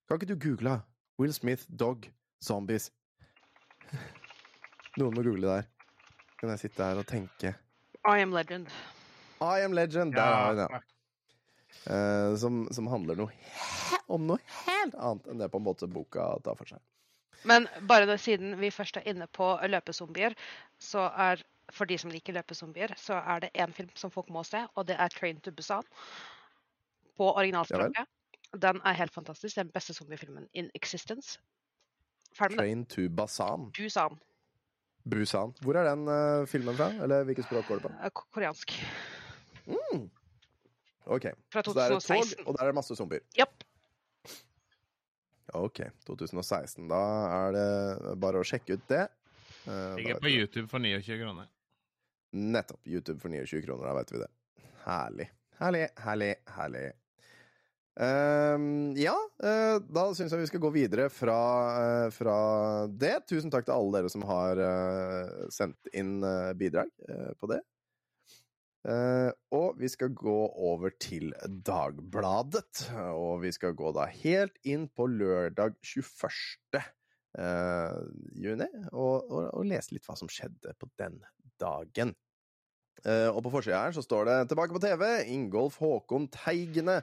Kan ikke du google Will Smith, dog, zombies? Noen må google der. kan jeg sitte her og tenke. I am legend. I am legend! Der Ja, har vi den. Eh, som, som handler noe he om noe helt annet enn det på en måte boka tar for seg. Men bare det, siden vi først er inne på løpezombier, så er for de som liker løpezombier, så er det én film som folk må se, og det er 'Train to Busan'. På originalspråket. Den er helt fantastisk. Den beste zombiefilmen in existence. Ferdig med. Train to Basan. Busan. Busan. Hvor er den uh, filmen fra? Eller hvilket språk går det på? Koreansk. ko- Koreansk. Ok, Fra Så det er et tog, og der er det masse zombier. Japp. Ok, 2016. Da er det bare å sjekke ut det. Eh, Ligger på YouTube for 29 kroner. Nettopp. YouTube for 29 kroner, da vet vi det. Herlig. Herlig, herlig, herlig. Um, ja, uh, da syns jeg vi skal gå videre fra, uh, fra det. Tusen takk til alle dere som har uh, sendt inn bidrag på det. Eh, og vi skal gå over til Dagbladet. Og vi skal gå da helt inn på lørdag 21. eh, juni, og, og, og lese litt hva som skjedde på den dagen. Eh, og på forsida her så står det 'Tilbake på TV', Ingolf Håkon Teigene.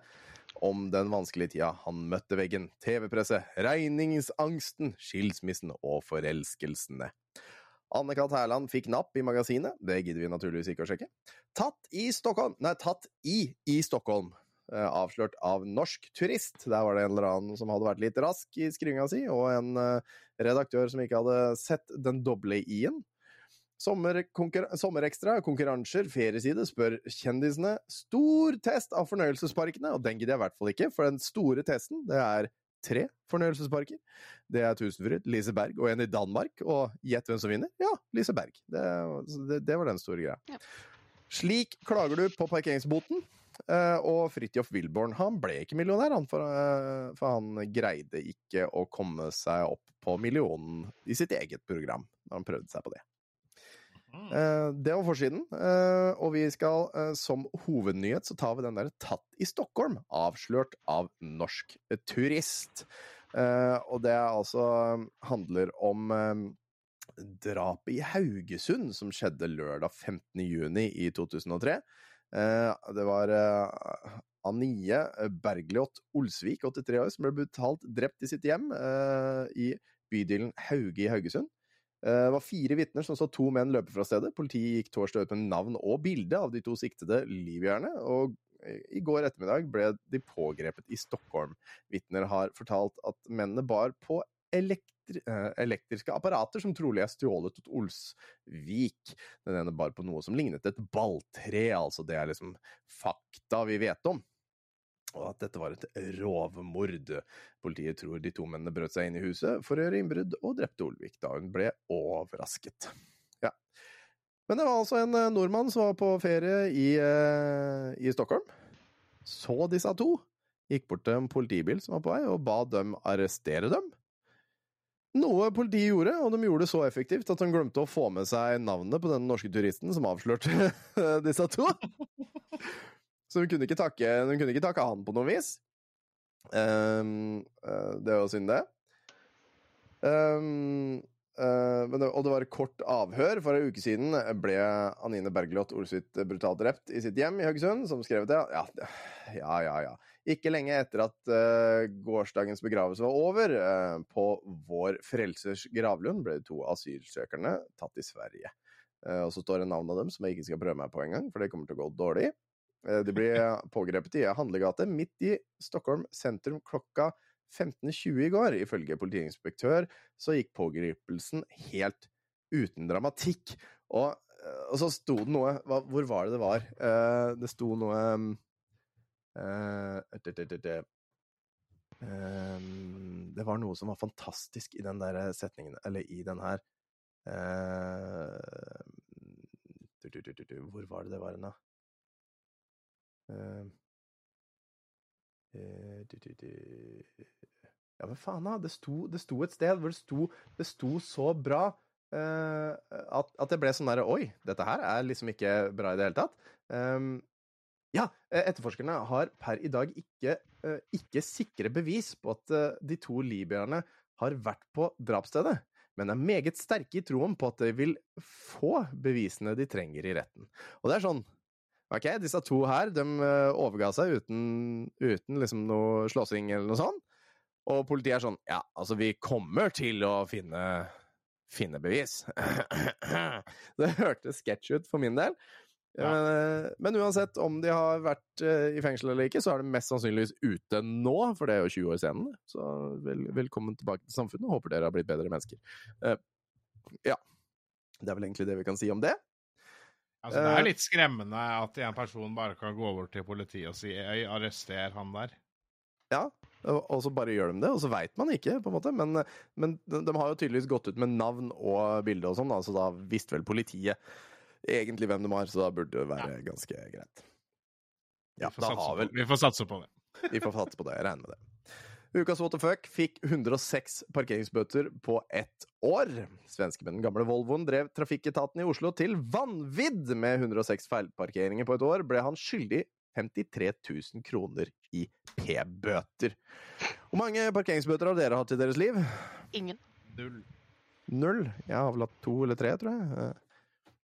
Om den vanskelige tida han møtte veggen, TV-presset, regningsangsten, skilsmissen og forelskelsene. Anne-Kat. Hærland fikk napp i magasinet, det gidder vi naturligvis ikke å sjekke. Tatt i Stockholm Nei, tatt i i Stockholm. Eh, avslørt av norsk turist. Der var det en eller annen som hadde vært litt rask i skrivinga si, og en eh, redaktør som ikke hadde sett den doble i-en. Sommerekstra, konkurranser, ferieside, spør kjendisene. Stor test av fornøyelsesparkene, og den gidder jeg i hvert fall ikke, for den store testen, det er tre fornøyelsesparker. Det er Tusenfryd, Liseberg og en i Danmark, og gjett hvem som vinner? Ja, Liseberg. Det, det, det var den store greia. Ja. Slik klager du på parkeringsboten. eh, og Fridtjof Wilborn han ble ikke millionær, han, for, eh, for han greide ikke å komme seg opp på millionen i sitt eget program når han prøvde seg på det. Eh, det var forsiden, eh, og vi skal eh, som hovednyhet så tar vi den der 'Tatt i Stockholm', avslørt av norsk turist. Og det altså handler om drapet i Haugesund som skjedde lørdag 15. juni i 2003. Eh, det var Anie Bergljot Olsvik, 83 år, som ble brutalt drept i sitt hjem i bydelen Hauge i Haugesund. Eh, Det var fire vitner som så to menn løpe fra stedet. Politiet gikk torsdag ut med navn og bilde av de to siktede livjerne, og i går ettermiddag ble de pågrepet i Stockholm. Vitner har fortalt at mennene bar på eh, elektriske apparater som trolig er stjålet hos Olsvik. Den ene bar på noe som lignet et balltre, altså det er liksom fakta vi vet om. Og at dette var et rovmord. Politiet tror de to mennene brøt seg inn i huset for å gjøre innbrudd, og drepte Olvik da hun ble overrasket. Ja. Men det var altså en eh, nordmann som var på ferie i, eh, i Stockholm. Så disse to. Gikk bort til en politibil som var på vei, og ba dem arrestere dem. Noe politiet gjorde, og de gjorde det så effektivt at de glemte å få med seg navnet på den norske turisten som avslørte *laughs* disse to. Så hun kunne ikke takke, hun kunne ikke takke han på noe vis. Um, uh, det var synd, det. Um, uh, det. Og det var kort avhør. For en uke siden ble Anine Bergljot Olsvik brutalt drept i sitt hjem i Haugesund, som skrev det. Ja, ja, ja. ja. Ikke lenge etter at uh, gårsdagens begravelse var over, eh, på Vår Frelsers gravlund, ble de to asylsøkerne tatt i Sverige. Eh, og så står det navnet av dem som jeg ikke skal prøve meg på engang, for det kommer til å gå dårlig. Eh, De ble pågrepet i Handlegate midt i Stockholm sentrum klokka 15.20 i går. Ifølge politiinspektør så gikk pågripelsen helt uten dramatikk. Og, eh, og så sto det noe Hvor var det det var? Eh, Det sto noe det, var noe som var fantastisk i den der setningen, eller i den her Hvor var det det var hen, da? Ehm, eh, du, du, du. Ja, hva faen, da. Det sto, det sto et sted hvor det sto, det sto så bra uh, at, at det ble sånn derre Oi, dette her er liksom ikke bra i det hele tatt. Um, ja, eh, etterforskerne har per i dag ikke, uh, ikke sikre bevis på at uh, de to libyerne har vært på drapsstedet. men er meget sterke i troen på at de vil få bevisene de trenger i retten. Og det er sånn Ok, disse to her, de eh, overga seg uten, uten liksom noe slåssing eller noe sånt. Og politiet er sånn Ja, altså, vi kommer til å finne, finne bevis. *clears throat* det hørtes sketsj ut for min del. Ja. Men, men uansett, om de har vært eh, i fengsel eller ikke, så er de mest sannsynligvis ute nå, for det er jo 20 år siden. Så vel, velkommen tilbake til samfunnet. Håper dere har blitt bedre mennesker. Uh, ja. Det er vel egentlig det vi kan si om det. Altså, det Eh. er litt skremmende at en person bare kan gå over til politiet og si «Øy, arrester han der. Ja, og så bare gjør de det, og så veit man ikke, på en måte. Men, men de har jo tydeligvis gått ut med navn og bilde og sånn, så da visste vel politiet egentlig hvem de har, så da burde det være ganske greit. Ja, vi, får vel vi får satse på det. Vi får satse på det, jeg regner med det. Ukas what the fuck fikk 106 parkeringsbøter på ett år. Svenske med den gamle Volvoen drev trafikketaten i Oslo til vanvidd med 106 feilparkeringer på et år. Ble han skyldig 53 000 kroner i p-bøter. Hvor mange parkeringsbøter har dere hatt i deres liv? Ingen. Null. Null. Jeg har vel hatt to eller tre, tror jeg. Eh,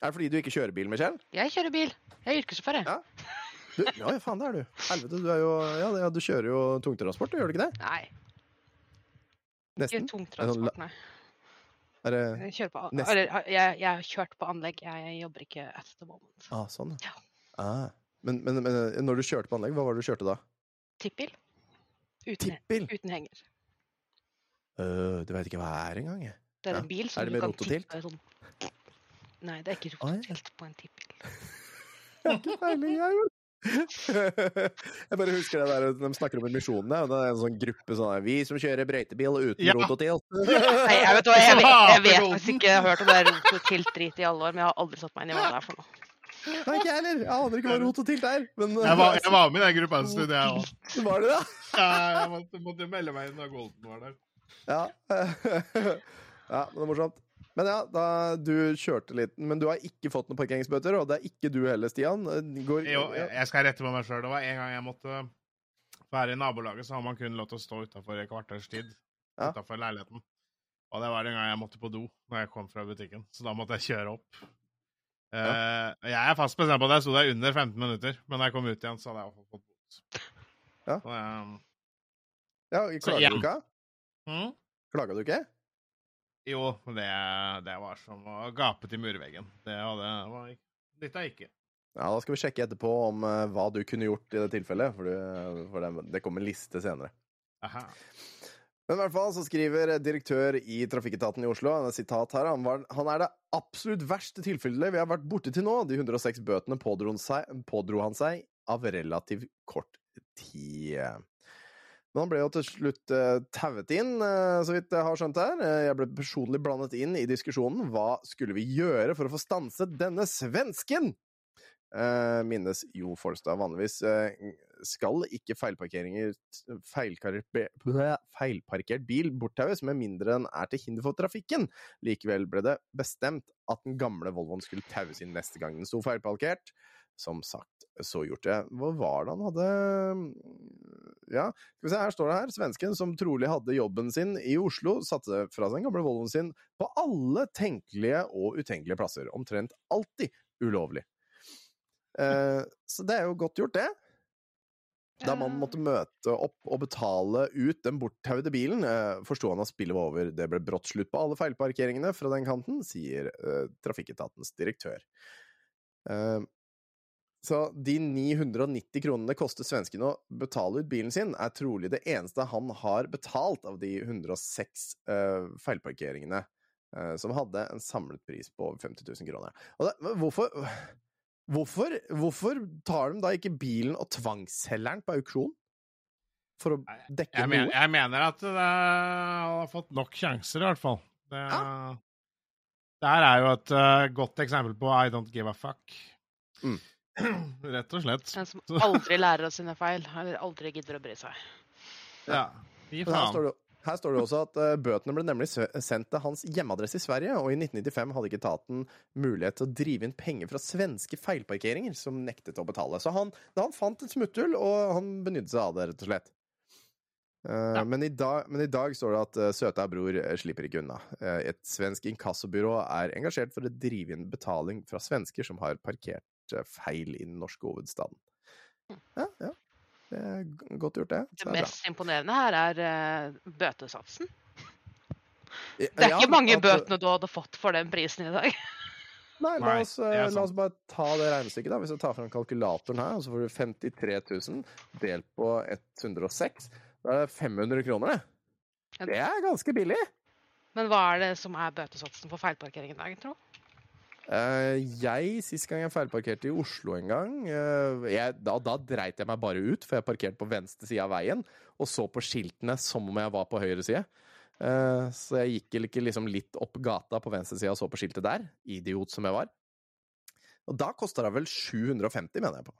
Er det fordi du ikke kjører bil, Michelle? Jeg kjører bil. Jeg er yrkessjåfør, jeg. Ja. Du, ja, ja, faen, det er du. Helvete, du er jo Ja, ja du kjører jo tungtransport, gjør du ikke det? Nei, ikke Nesten? tungtransport, nei. Er det Jeg, på, eller, jeg, jeg har kjørt på anlegg. Jeg jobber ikke at the moment. Ah, sånn, Ja. Ah. Men, men, men når du kjørte på anlegg, hva var det du kjørte da? Tippbil. Uten, uten henger. Uh, du veit ikke hva det er engang? Det er Ja. en bil Er som med du kan rototilt? tippe sånn Nei, det er ikke rototilt på en tippbil. *laughs* Jeg har ikke peiling, jeg. *laughs* Jeg bare husker det der de snakker om misjonene, og det er en sånn gruppe sånn her, Vi som kjører brøytebil uten Ja. rototil. *laughs* Nei, jeg vet, hva, jeg, vet, jeg vet faktisk ikke. Jeg har hørt om det er rototilt-drit i alle år, men jeg har aldri satt meg inn i hva det er for noe. Nei, ikke jeg heller. Jeg aner ikke hva rototilt er. Men Jeg var, jeg var med i den gruppa en stund, jeg òg. *laughs* Var det ja, Jeg måtte, måtte melde meg inn da Golden var der. Ja. ja, men det er morsomt. Men ja, da du kjørte litt Men du har ikke fått noen parkeringsbøter, og det er ikke du heller, Stian. Går, Jo, jeg skal rette på meg sjøl. Det var en gang jeg måtte være i nabolaget, så har man kun lov til å stå utafor et kvarters tid. Ja. Utenfor leiligheten. Og det var en gang jeg måtte på do når jeg kom fra butikken, så da måtte jeg kjøre opp. Eh, jeg er fast bestemt på at jeg sto der under 15 minutter, men da jeg kom ut igjen, så hadde jeg fått bot. Ja. Så, eh, Ja, Så Klaga igjen. du ikke? mm, Klaga du ikke? Jo, det, det var som å gape til murveggen. Det det var Dette er ikke. Ja, Da skal vi sjekke etterpå om uh, hva du kunne gjort i det tilfellet, for, du, for det, det kommer en liste senere. Aha. Men i hvert fall så skriver direktør i Trafikketaten i Oslo er sitat her, han, var, han er det absolutt verste tilfellet vi har vært borte til nå. De 106 bøtene pådro han seg, pådro han seg av relativt kort tid. Men han ble jo til slutt uh, tauet inn, eh, så vidt jeg har skjønt her. Eh, jeg ble personlig blandet inn i diskusjonen. Hva skulle vi gjøre for å få stanset denne svensken? Eh, minnes Jo Folstad. Vanligvis eh, skal ikke feilparkert bil borttaues med mindre den er til hinder for trafikken. Likevel ble det bestemt at den gamle Volvoen skulle taues inn neste gang den sto feilparkert. Som sagt, så gjort det. Hva var det han hadde Ja, skal vi se, her står det her. Svensken som trolig hadde jobben sin i Oslo, satte fra seg den gamle Volvoen sin på alle tenkelige og utenkelige plasser. Omtrent alltid ulovlig. Eh, så det er jo godt gjort, det. Da man måtte møte opp og betale ut den borttauede bilen, eh, forsto han at spillet var over. Det ble brått slutt på alle feilparkeringene fra den kanten, sier eh, Trafikketatens direktør. Eh, så de 990 kronene det koster svensken å betale ut bilen sin, er trolig det eneste han har betalt av de 106 uh, feilparkeringene, uh, som hadde en samlet pris på over 50 000 kroner. Og det, hvorfor Hvorfor, hvorfor tar de da ikke bilen og tvangsselger den på auksjon? For å dekke Jeg, mener, noe? jeg mener at det har fått nok sjanser, i hvert fall. Det, det her er jo et uh, godt eksempel på I don't give a fuck. Mm. *clears throat* Rett og slett. En som aldri lærer av sine feil, eller aldri gidder å bry seg. Ja. Her faen. står det, her står det også at eh, bøtene ble nemlig sendt til hans hjemmeadresse i Sverige, og i 1995 hadde ikke etaten mulighet til å drive inn penger fra svenske feilparkeringer som nektet å betale. Så han, da han fant et smutthull, og han benyttet seg av det, rett og slett. Eh, Ja. men, i dag, men i dag står det at uh, søta bror eh, slipper ikke unna. Eh, et svensk inkassobyrå er engasjert for å drive inn betaling fra svensker som har parkert eh, feil i den norske hovedstaden. Ja, ja. Det er godt gjort, det. Det det mest bra. imponerende her er uh, bøtesatsen. Det er ikke mange at- bøtene du hadde fått for den prisen i dag. *laughs* Nei, la oss, eh, la oss bare ta det regnestykket, da. Hvis jeg tar fram kalkulatoren her, så får du 53 000 delt på 106. Da er det 500 kroner, det. Det er ganske billig. Men hva er det som er bøtesatsen for feilparkering i dag, tro? Eh, jeg, sist gang jeg feilparkerte i Oslo en gang, eh, jeg, da, da dreit jeg meg bare ut, for jeg parkerte på venstre side av veien og så på skiltene som om jeg var på høyre side. Eh, så jeg gikk ikke liksom litt opp gata på venstre side og så på skiltet der. Idiot som jeg var. Og da kosta det vel 750, mener jeg på.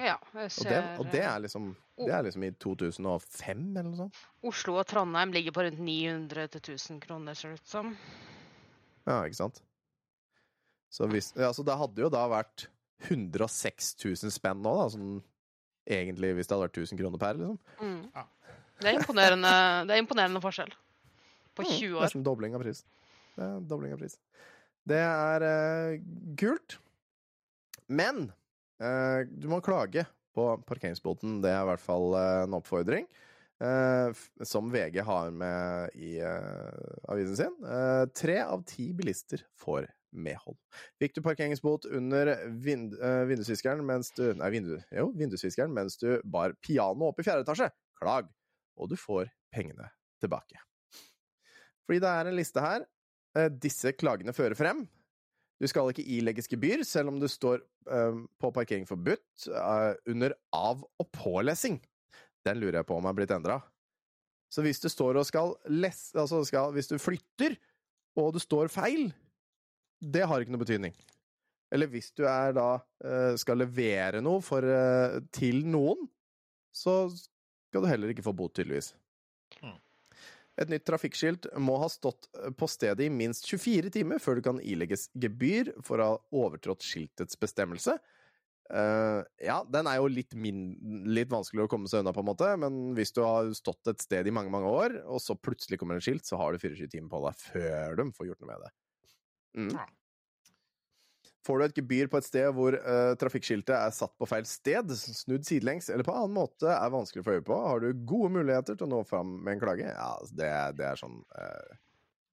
Ja, jeg Og det, og det er liksom Det er liksom i 2005, eller noe sånt. Oslo og Trondheim ligger på rundt 900 til 1000 kroner, ser det ut som. Ja, ikke sant? Så hvis Ja, så det hadde jo da vært 106 000 spenn nå, da, sånn egentlig hvis det hadde vært 1000 kroner per, liksom. Mm. Ja. Det er imponerende, det er imponerende forskjell. På 20 år. Nesten dobling av pris. Det er dobling av pris. Det er uh, kult. Men uh, du må klage på parkeringsboten. Det er i hvert fall uh, en oppfordring. Eh, som VG har med i eh, avisen sin. Eh, tre av ti bilister får medhold. Fikk du parkeringsbot under vind, uh, vindusviskeren mens du Nei, vindu, jo, vindusviskeren mens du bar piano opp i fjerde etasje? Klag, og du får pengene tilbake. Fordi det er en liste her. Eh, disse klagene fører frem. Du skal ikke ilegges gebyr, selv om du står eh, på parkering forbudt eh, under av- og pålesing. Den lurer jeg på om er blitt endra. Så hvis du står og skal lesse Altså skal, hvis du flytter, og det står feil, det har ikke noe betydning. Eller hvis du er da eh, skal levere noe for, eh, til noen, så skal du heller ikke få bot, tydeligvis. Mm. Et nytt trafikkskilt må ha stått på stedet i minst 24 timer før du kan ilegges gebyr for å ha overtrådt skiltets bestemmelse. Eh, ja, den er jo litt, min, litt vanskelig å komme seg unna, på en måte, men hvis du har stått et sted i mange, mange år, og så plutselig kommer en skilt, så har du 24 timer på deg før de får gjort noe med det. Mm. Får du et gebyr på et sted hvor uh, trafikkskiltet er satt på feil sted, snudd sidelengs eller på annen måte er vanskelig å få øye på, har du gode muligheter til å nå fram med en klage. Ja, altså, det, det er sånn uh,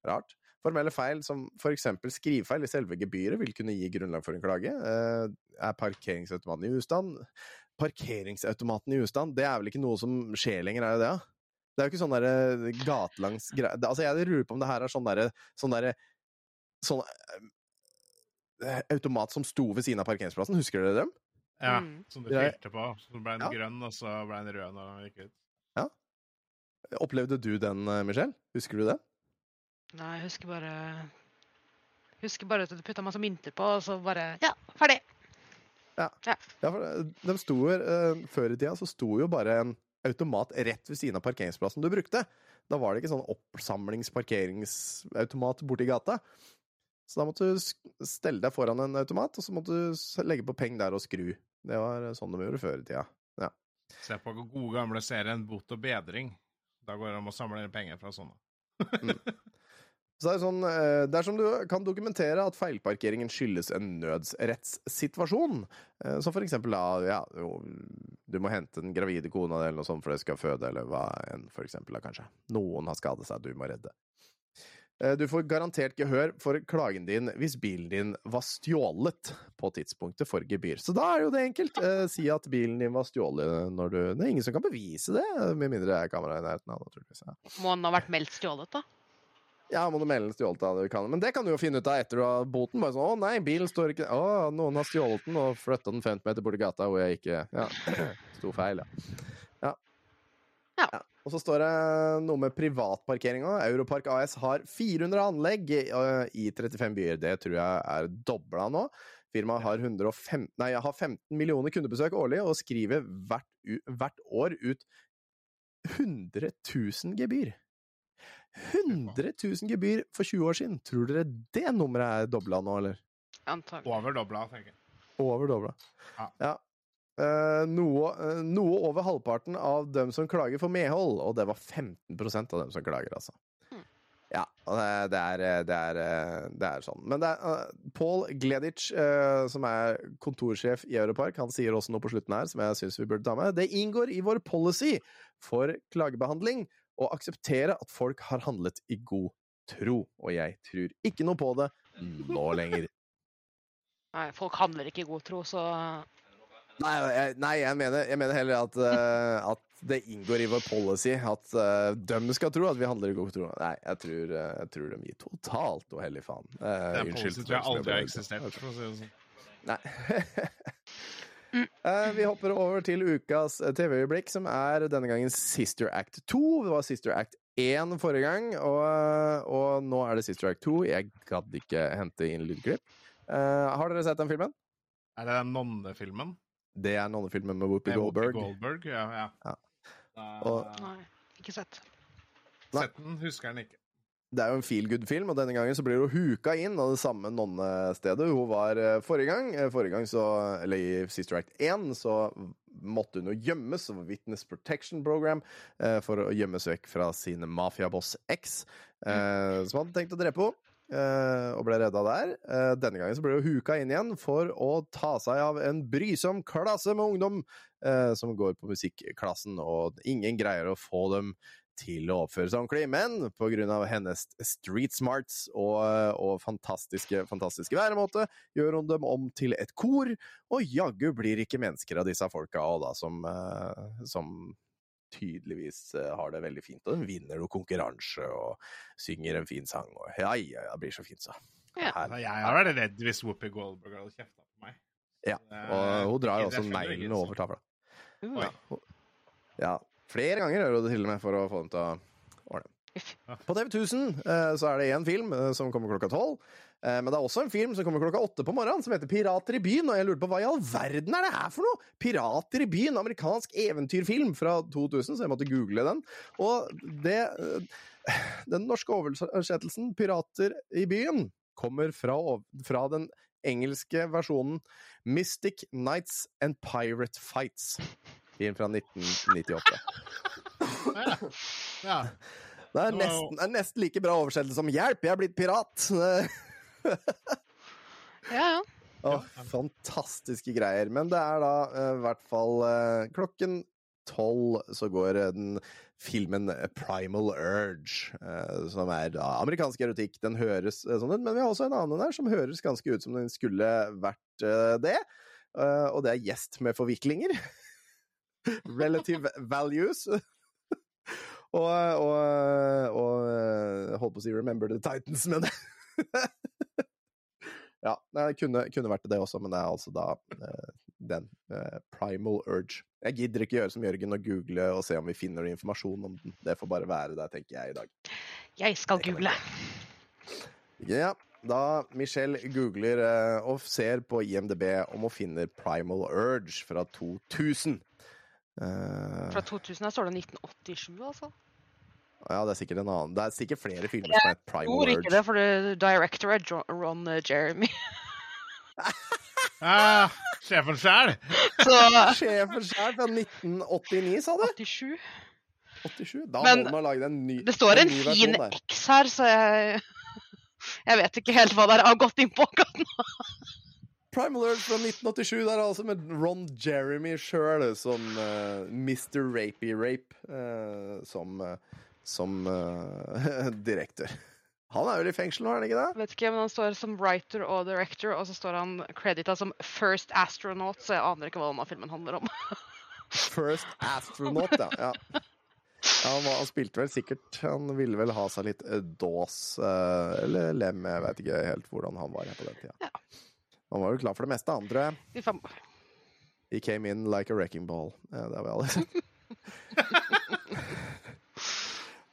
rart. Formelle feil som for eksempel skrivefeil i selve gebyret vil kunne gi grunnlag for en klage. Eh, er parkeringsautomaten i ustand? Parkeringsautomaten i ustand, det er vel ikke noe som skjer lenger, er det det? Det er jo ikke sånn derre gatelangs greie Altså, jeg lurer på om det her er sånn derre sånn derre Sånn eh, automat som sto ved siden av parkeringsplassen. Husker dere dem? Ja, Mm. som du fylte på. Så ble den Ja. grønn, og så ble den rød når den gikk ut. Opplevde du den, eh, Michelle? Husker du den? Nei, jeg husker bare Husker bare at du putta masse mynter på, og så bare Ja, ferdig! Ja, for eh, de sto jo, eh, Før i tida så sto jo bare en automat rett ved siden av parkeringsplassen du brukte. Da var det ikke sånn oppsamlingsparkeringsautomat borti gata. Så da måtte du stelle deg foran en automat, og så måtte du legge på peng der og skru. Det var eh, sånn de gjorde før i tida. Se på gode gamle serien Bot og bedring. Da går det an å samle penger fra sånne. Så er det sånn, eh, dersom du kan dokumentere at feilparkeringen skyldes en nødsrettssituasjon, eh, som for eksempel da, ja, du må hente den gravide kona di eller noe sånt for det skal føde, eller hva enn for eksempel da kanskje. Noen har skadet seg, du må redde. Eh, Du får garantert gehør for klagen din hvis bilen din var stjålet på tidspunktet for gebyr. Så da er jo det enkelt. Eh, Si at bilen din var stjålet når du Det er ingen som kan bevise det, med mindre det er kamera i nærheten. Må den ha vært meldt stjålet, da? Ja, må du melde stjålet av det du kan. Men det kan du jo finne ut av etter du har boten. Bare sånn 'Å nei, bilen står ikke Å, noen har stjålet den og flytta den 50 meter borti gata hvor jeg ikke Ja. *clears throat* Sto feil, ja. ja. Ja. Og så står det noe med privatparkeringa. Europark AS har 400 anlegg eh, i 35 byer. Det tror jeg er dobla nå. Firmaet har, 105, nei, har 15 millioner kundebesøk årlig og skriver hvert, hvert år ut 100 000 gebyr. 100 000 gebyr for 20 år siden. Tror dere det nummeret er dobla nå, eller? Antagelig. Over dobla, tenker jeg. Over dobla. Ja. Ja. eh, noe, eh, noe over halvparten av dem som klager for medhold, og det var 15% av dem som klager, altså. Hmm. Ja, det, er, eh, det, er, eh, det er sånn. Men det er uh, Paul Gleditsch, uh, som er kontorsjef i Europark, han sier også noe på slutten her som jeg syns vi burde ta med. Det inngår i vår policy for klagebehandling å akseptere at folk har handlet i god tro, og jeg tror ikke noe på det nå lenger. *laughs* Nei, folk handler ikke i god tro, så Nei, jeg, nei, jeg, mener, jeg mener heller at, uh, at det inngår i vår policy at uh, de skal tro at vi handler i god tro. Nei, jeg tror, uh, jeg tror de gir totalt og hellig faen. Eh, Den unnskyld policyen tror jeg aldri har eksistert. For å si det sånn. Nei. *laughs* Eh, vi hopper over til ukas eh, TV-øyeblikk, som er denne gangen Sister Act 2. Det var Sister Act 1 forrige gang, og, og nå er det Sister Act 2. Jeg gadd ikke hente inn lydklipp. Uh, har dere sett den filmen? Er det den nonnefilmen? Det er nonnefilmen med Whoopi Med Whoopi Goldberg. Goldberg, ja. ja. Ja. Og- Nei, ikke sett. Sett den, husker den ikke. Det er jo en feel good-film, og denne gangen så blir hun huka inn av det samme nonnestedet hun var eh, forrige gang. Eh, Forrige gang så, eller I Sister Act 1 så måtte hun jo gjemmes, over Witness Protection Program, eh, for å gjemmes vekk fra sin mafiaboss X, eh, som hadde tenkt å drepe henne. og ble redda der. Denne gangen så ble hun huka inn igjen for å ta seg av en brysom klasse med ungdom som går på musikklassen, og ingen greier å få dem til å oppføre seg ordentlig, men av hennes street smarts og, og fantastiske, fantastiske væremåte, gjør hun dem om til et kor, og jaggu blir ikke mennesker av disse folka og da, som, eh, som tydeligvis eh, har det veldig fint, og de vinner noe konkurranse og synger en fin sang, og ja, ja, ja, det blir så fint, så. Ja. Altså, jeg har vært redd hvis Whoopi Goldberg hadde kjefta på meg. Ja, og hun drar jo også neglene over tavla. Ja, ja, flere ganger gjør hun det til og med for å få dem til å ordne. På TV 1000 eh, så er det én film eh, som kommer klokka tolv. Eh, Men det er også en film som kommer klokka åtte på morgenen, som heter Pirater i byen. Og jeg lurer på hva i all verden er det her for noe? Pirater i byen, amerikansk eventyrfilm fra 2000, så jeg måtte google den. Og det Den norske oversettelsen, Pirater i byen, kommer fra, fra den engelske versjonen Mystic Nights and Pirate Fights. Film fra 1998. Ja. Det er nesten, er nesten like bra oversettelse som 'Hjelp, jeg er blitt pirat'. *laughs* ja, ja. Åh, fantastiske greier. Men det er da eh, i hvert fall uh, klokken tolv så går uh, den filmen Primal Urge, som er da amerikansk erotikk. Den høres sånn ut, men vi har også en annen der som høres ganske ut som den skulle vært det. Eh, og det er Gjest med forviklinger. *laughs* Relative Values. *laughs* og, og, og eh, holdt på å si Remember the Titans, men *laughs* Ja, det kunne, kunne vært det også, men det er altså da eh, den. eh, Primal Urge. Jeg gidder ikke gjøre som Jørgen og google og se om vi finner noe informasjon om den. Det får bare være der, tenker jeg i dag. Jeg skal google. Ja, da Michelle googler eh, og ser på IMDb om hun finner Primal Urge fra 2000. Eh, Fra 2000 her står det 1987, altså. ja, det er sikkert en annen. Det er sikkert flere filmer som heter Primal Tror ikke det, for det- director er Ron eh, Jeremy. *laughs* Ah, sjefen sjæl! *laughs* Sjefen sjøl fra 1989, sa du? 87. 87? Da Men må man lage en ny Det står en ny fin. X her, så jeg *laughs* Jeg vet ikke helt hva dere har gått inn på akkurat nå. Primal Urge fra 1987, der altså med Ron Jeremy sjøl som uh, Mr. Rapey Rape uh, som, uh, som eh, *laughs* direktør. Han er vel i fengsel nå, er han ikke det? Vet ikke, men Han står som writer og director, og så står han credita som First Astronaut, så jeg aner ikke hva denne filmen handler om. *laughs* First Astronaut, ja. ja. ja han, var, han spilte vel sikkert Han ville vel ha seg litt eh, dås eh, eller lem, jeg vet ikke helt hvordan han var her på den tida. Ja. Han var jo klar for det meste, han, tror jeg. He came in like a wrecking ball. Ja, det har vi alle sett.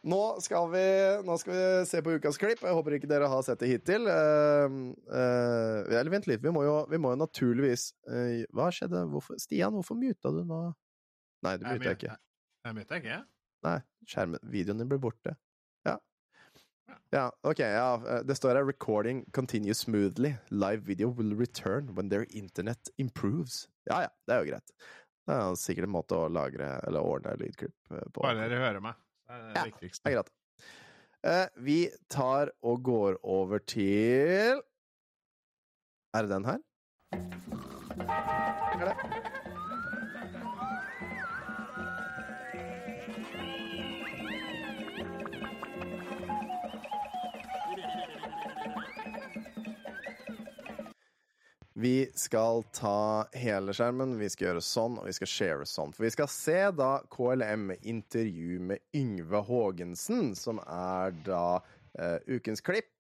Nå skal, vi, nå skal vi se på ukas klipp. Jeg håper ikke dere har sett det hittil. Uh, uh, eller vent litt, vi må jo, vi må jo naturligvis uh, Hva skjedde? Hvorfor, Stian, hvorfor muta du nå? Nei, du muta ikke. Jeg muta ikke. Nei, skjermen, videoen din ble borte. Ja. Ok. Ja. eh, Det står her 'Recording continues smoothly. Live video will return when their internet improves'. Ja ja, det er jo greit. Det er sikkert en måte å lagre eller ordne lydklipp eh, på. Bare dere hører meg. Det er det Ja, viktigste. Det er greit. Eh, vi tar og går over til Er det den her? Er det? Vi skal ta hele skjermen, vi skal gjøre sånn, og vi skal share sånn. For vi skal se da KLM-intervju med Yngve Haagensen, som er da uh, ukens klipp.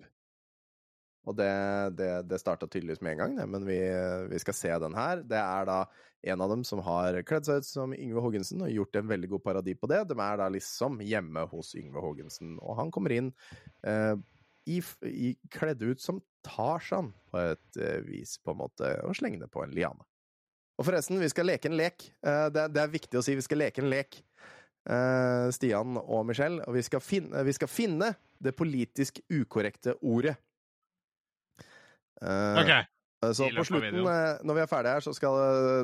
Og det, det, det starta tydeligvis med en gang, men vi, vi skal se den her. Det er da en av dem som har kledd seg ut som Yngve Haagensen og gjort en veldig god parodi på det. De er da liksom hjemme hos Yngve Haagensen, og han kommer inn eh, i, i, kledd ut som Tarzan på et eh, vis, på en måte, og slenger det på en liane. Og forresten, vi skal leke en lek. Eh, det, det er viktig å si, vi skal leke en lek. Eh, Stian og Michelle, og vi skal, finne, vi skal finne det politisk ukorrekte ordet. OK. så på slutten, når vi er ferdige her, så skal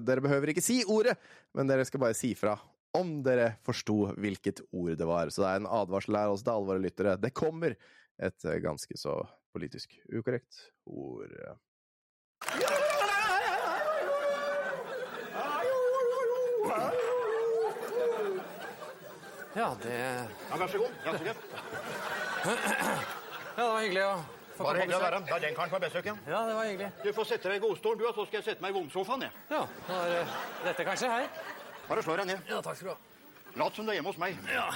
dere behøver ikke si ordet, men dere skal bare si fra om dere forsto hvilket ord det var. Så det er en advarsel her også til alle våre lyttere. Det kommer et eh, ganske så politisk ukorrekt ord. Ja, det Ja, vær så god. Så godt. Ja, det var hyggelig å få Bare hyggelig å være Det er den karen på besøk, ja. Ja, det var hyggelig. Du får sette deg i godstolen, du, og så skal jeg sette meg i vondsofaen, jeg. Ja, da er det dette kanskje her. Bare slå deg ned. Ja, takk skal du ha. Lat som du er hjemme hos meg. Ja.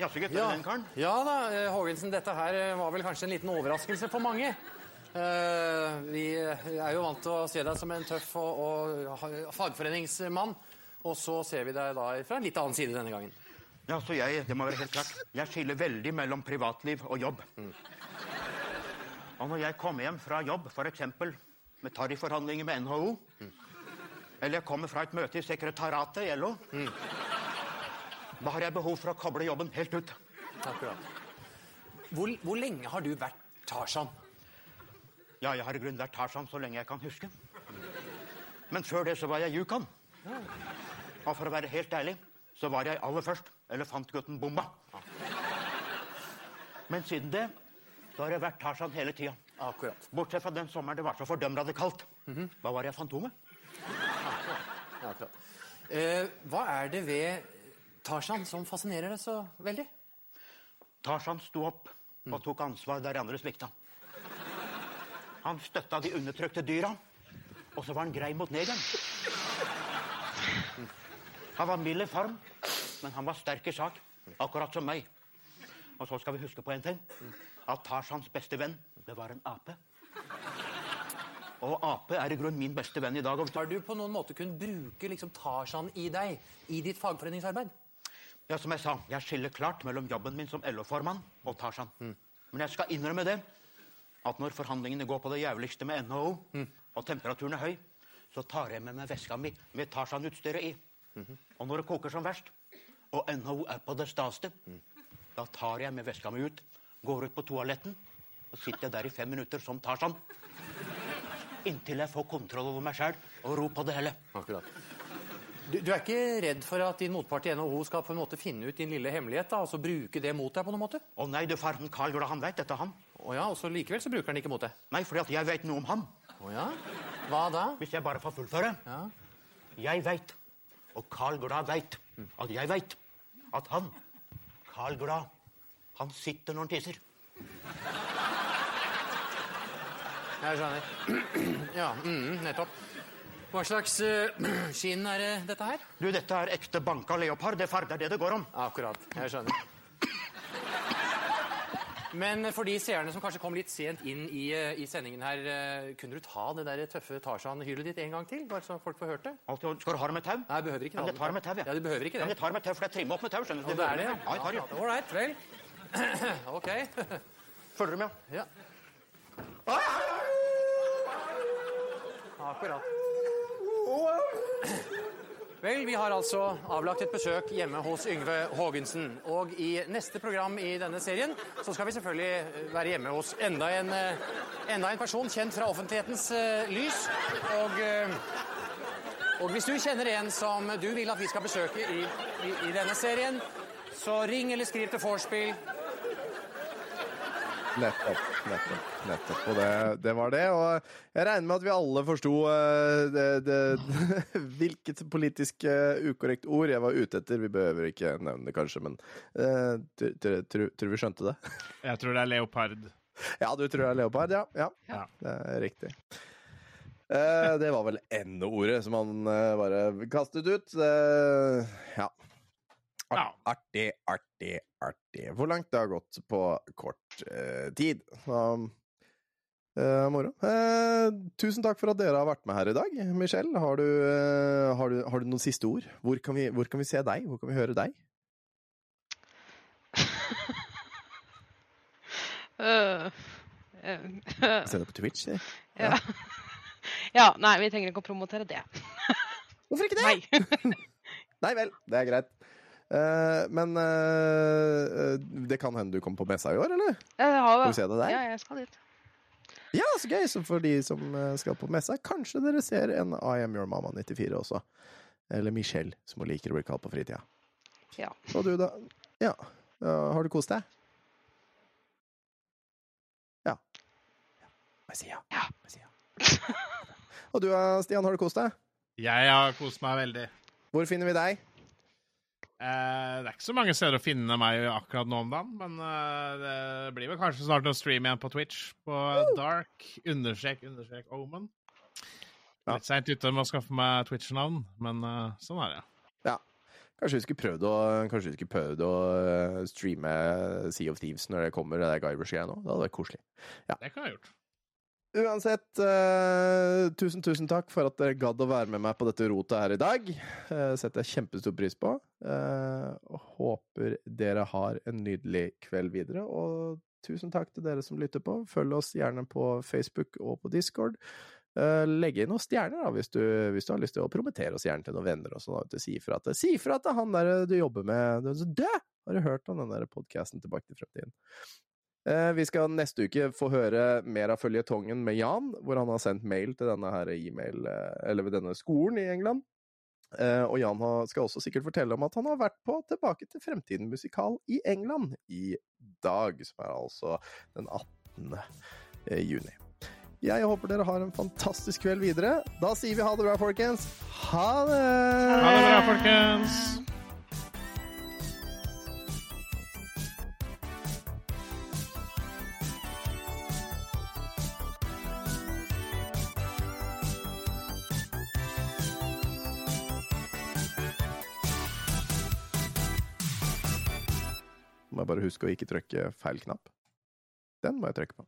Jaså, gutter, Ja. den karen? ja da, Haagensen. Hågensen, dette her eh, var vel kanskje en liten overraskelse for mange. Uh, vi er jo vant til å se deg som en tøff og, og fagforeningsmann, og så ser vi deg da fra en litt annen side denne gangen. Ja, så jeg, det må være helt klart, jeg skiller veldig mellom privatliv og jobb. Og når jeg kommer hjem fra jobb, eksempel med tarifforhandlinger med NHO, eller jeg kommer fra et møte i sekretariatet i LO, da har jeg behov for å koble jobben helt ut. Akkurat. Hvor, hvor lenge har du vært Tarzan? Ja, jeg har i grunnen vært Tarzan så lenge jeg kan huske. Men før det så var jeg Yukon. Og for å være helt ærlig, så var jeg aller først elefantgutten Bomba. Men siden det, så har jeg vært Tarzan hele tida. Akkurat. Bortsett fra den sommeren det var så fordømrende kaldt. Da var jeg Fantomet. Akkurat. akkurat. Eh, hva er det ved Tarzan som fascinerer deg så veldig? Tarzan sto opp og tok ansvar der andre svikta. Han støtta de undertrykte dyra, og så var han grei mot negeren. Han var mild i form, men han var sterk i sak, akkurat som meg. Og så skal vi huske på en ting. At Tarzans beste venn, det var en ape. Og ape er i grunnen min beste venn i dag. Har du på noen måte kunnet bruke liksom, Tarzan i deg i ditt fagforeningsarbeid? Ja, som jeg sa, jeg skiller klart mellom jobben min som LO-formann og Tarzan. Men jeg skal innrømme det, at når forhandlingene går på det jævligste med NHO, og temperaturen er høy, så tar jeg med meg veska mi med Tarzan-utstyret i. Og når det koker som verst, og NHO er på det staste, da tar jeg med veska mi ut, går ut på toaletten, og sitter der i fem minutter som Tarzan. Inntil jeg får kontroll over meg sjæl og ro på det hele. Akkurat. Du, du er ikke redd for at din motpart i NHO skal på en måte finne ut din lille hemmelighet da, og så bruke det mot deg på noen måte? Å nei, du farten Carl Gola, han vet dette, han. Å ja, og så likevel så bruker han ikke mot deg? Nei, fordi at jeg vet noe om han. Å ja? Hva da? Hvis jeg bare får fullføre. Ja. Jeg veit, og Carl Glad veit, at jeg veit at han, Carl Glad, han sitter når han tisser. Jeg skjønner. *clears throat* Ja, mm, nettopp. Hva slags uh, *clears throat* skinn er det dette her? Du, dette er ekte banka leopard. Det farger det er det det går om. Akkurat. Jeg skjønner. Men for de seerne som kanskje kom litt sent inn i, eh, i sendingen her, eh, kunne du ta det der tøffe Tarzan-hylet ditt en gang til? Bare så folk får hørt det? Altid, skal du ha det med tau? Nei, jeg behøver ikke det. men jeg tar det med tau, jeg. Ja, du behøver ikke det. men det. jeg tar det med tau, for jeg trimmer opp med tau, skjønner du. Ja, det er det, ja. Ja, jeg tar det. Right, vel. *clears throat* ok. Følger du med? Ja. Akkurat. Vel, vi har altså avlagt et besøk hjemme hos Yngve Haagensen. Og i neste program i denne serien så skal vi selvfølgelig eh, være hjemme hos enda en, eh, enda en person kjent fra offentlighetens uh, lys. Og, uh, og hvis du kjenner en som du vil at vi skal besøke i, i, i denne serien, så ring eller skriv til Vorspiel. Nettopp, nettopp, nettopp. Og det, det var det. Og jeg regner med at vi alle forsto eh, *laughs* hvilket politisk eh, ukorrekt ord jeg var ute etter. Vi behøver ikke nevne det, kanskje, men uh, tror vi skjønte det? *laughs* Jeg tror det er leopard. Ja, du tror det er leopard, ja. Ja, Ja. det er riktig. Eh, det var vel N-ordet som han eh, bare kastet ut. Eh, ja. Art. Artig, artig, artig. Hvor langt det har gått på kort eh, tid. Så, eh, moro. Eh, tusen takk for at dere har vært med her i dag. Michelle, har du, eh, har du, har du noen siste ord? Hvor kan, vi, hvor kan vi se deg? Hvor kan vi høre deg? *laughs* uh, Se deg på Twitch? si. *laughs* ja. *laughs* ja, nei, vi trenger ikke å promotere det. Hvorfor ikke det? Nei. Nei vel, det er greit. Eh, men eh, det kan hende du kommer på messa i år, eller? Jeg har, skal vi se det der? Ja, jeg skal dit. Ja, så gøy! Så for de som eh, skal på messa, kanskje dere ser en I Am Your Mama 94 også. Eller Michelle, som hun liker å bli kalt på fritida. Ja. Og du, da? Ja. Ja, har du kost deg? Ja. ja. si ja. Ja. Jeg sier ja. Og du, eh, Stian, har du kost deg? Jeg har kost meg veldig. Hvor finner vi deg? Eh, det er ikke så mange steder å finne meg akkurat nå om dagen, men eh, det blir vel kanskje snart noe stream igjen på Twitch på dark understrek understrek omen. Ja. Litt seint ute med å skaffe meg Twitch-navn, men eh, sånn er det. Ja. Kanskje vi skulle prøvd å, kanskje vi skulle prøvd å streame Sea of Thieves når det kommer, det der Guybrush-greia nå. Det hadde vært koselig. Det kan jeg ha gjort. Uansett, uh, tusen, tusen takk for at dere gadd å være med meg på dette rotet her i dag. Uh, setter jeg kjempestor pris på. Uh, håper dere har en nydelig kveld videre. Og tusen takk til dere som lytter på. Følg oss gjerne på Facebook og på Discord. Uh, legg inn noen stjerner da, hvis du, hvis du har lyst til å promotere oss gjerne til noen venner. og sånn. Si ifra at, si er han der du jobber med død! Har du hørt om den podkasten Tilbake til fremtiden? Eh, Vi skal neste uke få høre mer av føljetongen med Jan, hvor han har sendt mail til denne e-mail, eh, eller denne skolen i England. Eh, Og Jan skal også sikkert fortelle om at han har vært på Tilbake til fremtiden-musikal i England i dag, som er altså den 18. juni. Jeg håper dere har en fantastisk kveld videre. Da sier vi ha det bra, folkens. Ha det! Ha det bra, folkens! Må bare huske å ikke trykke feil knapp. Den må jeg trykke på.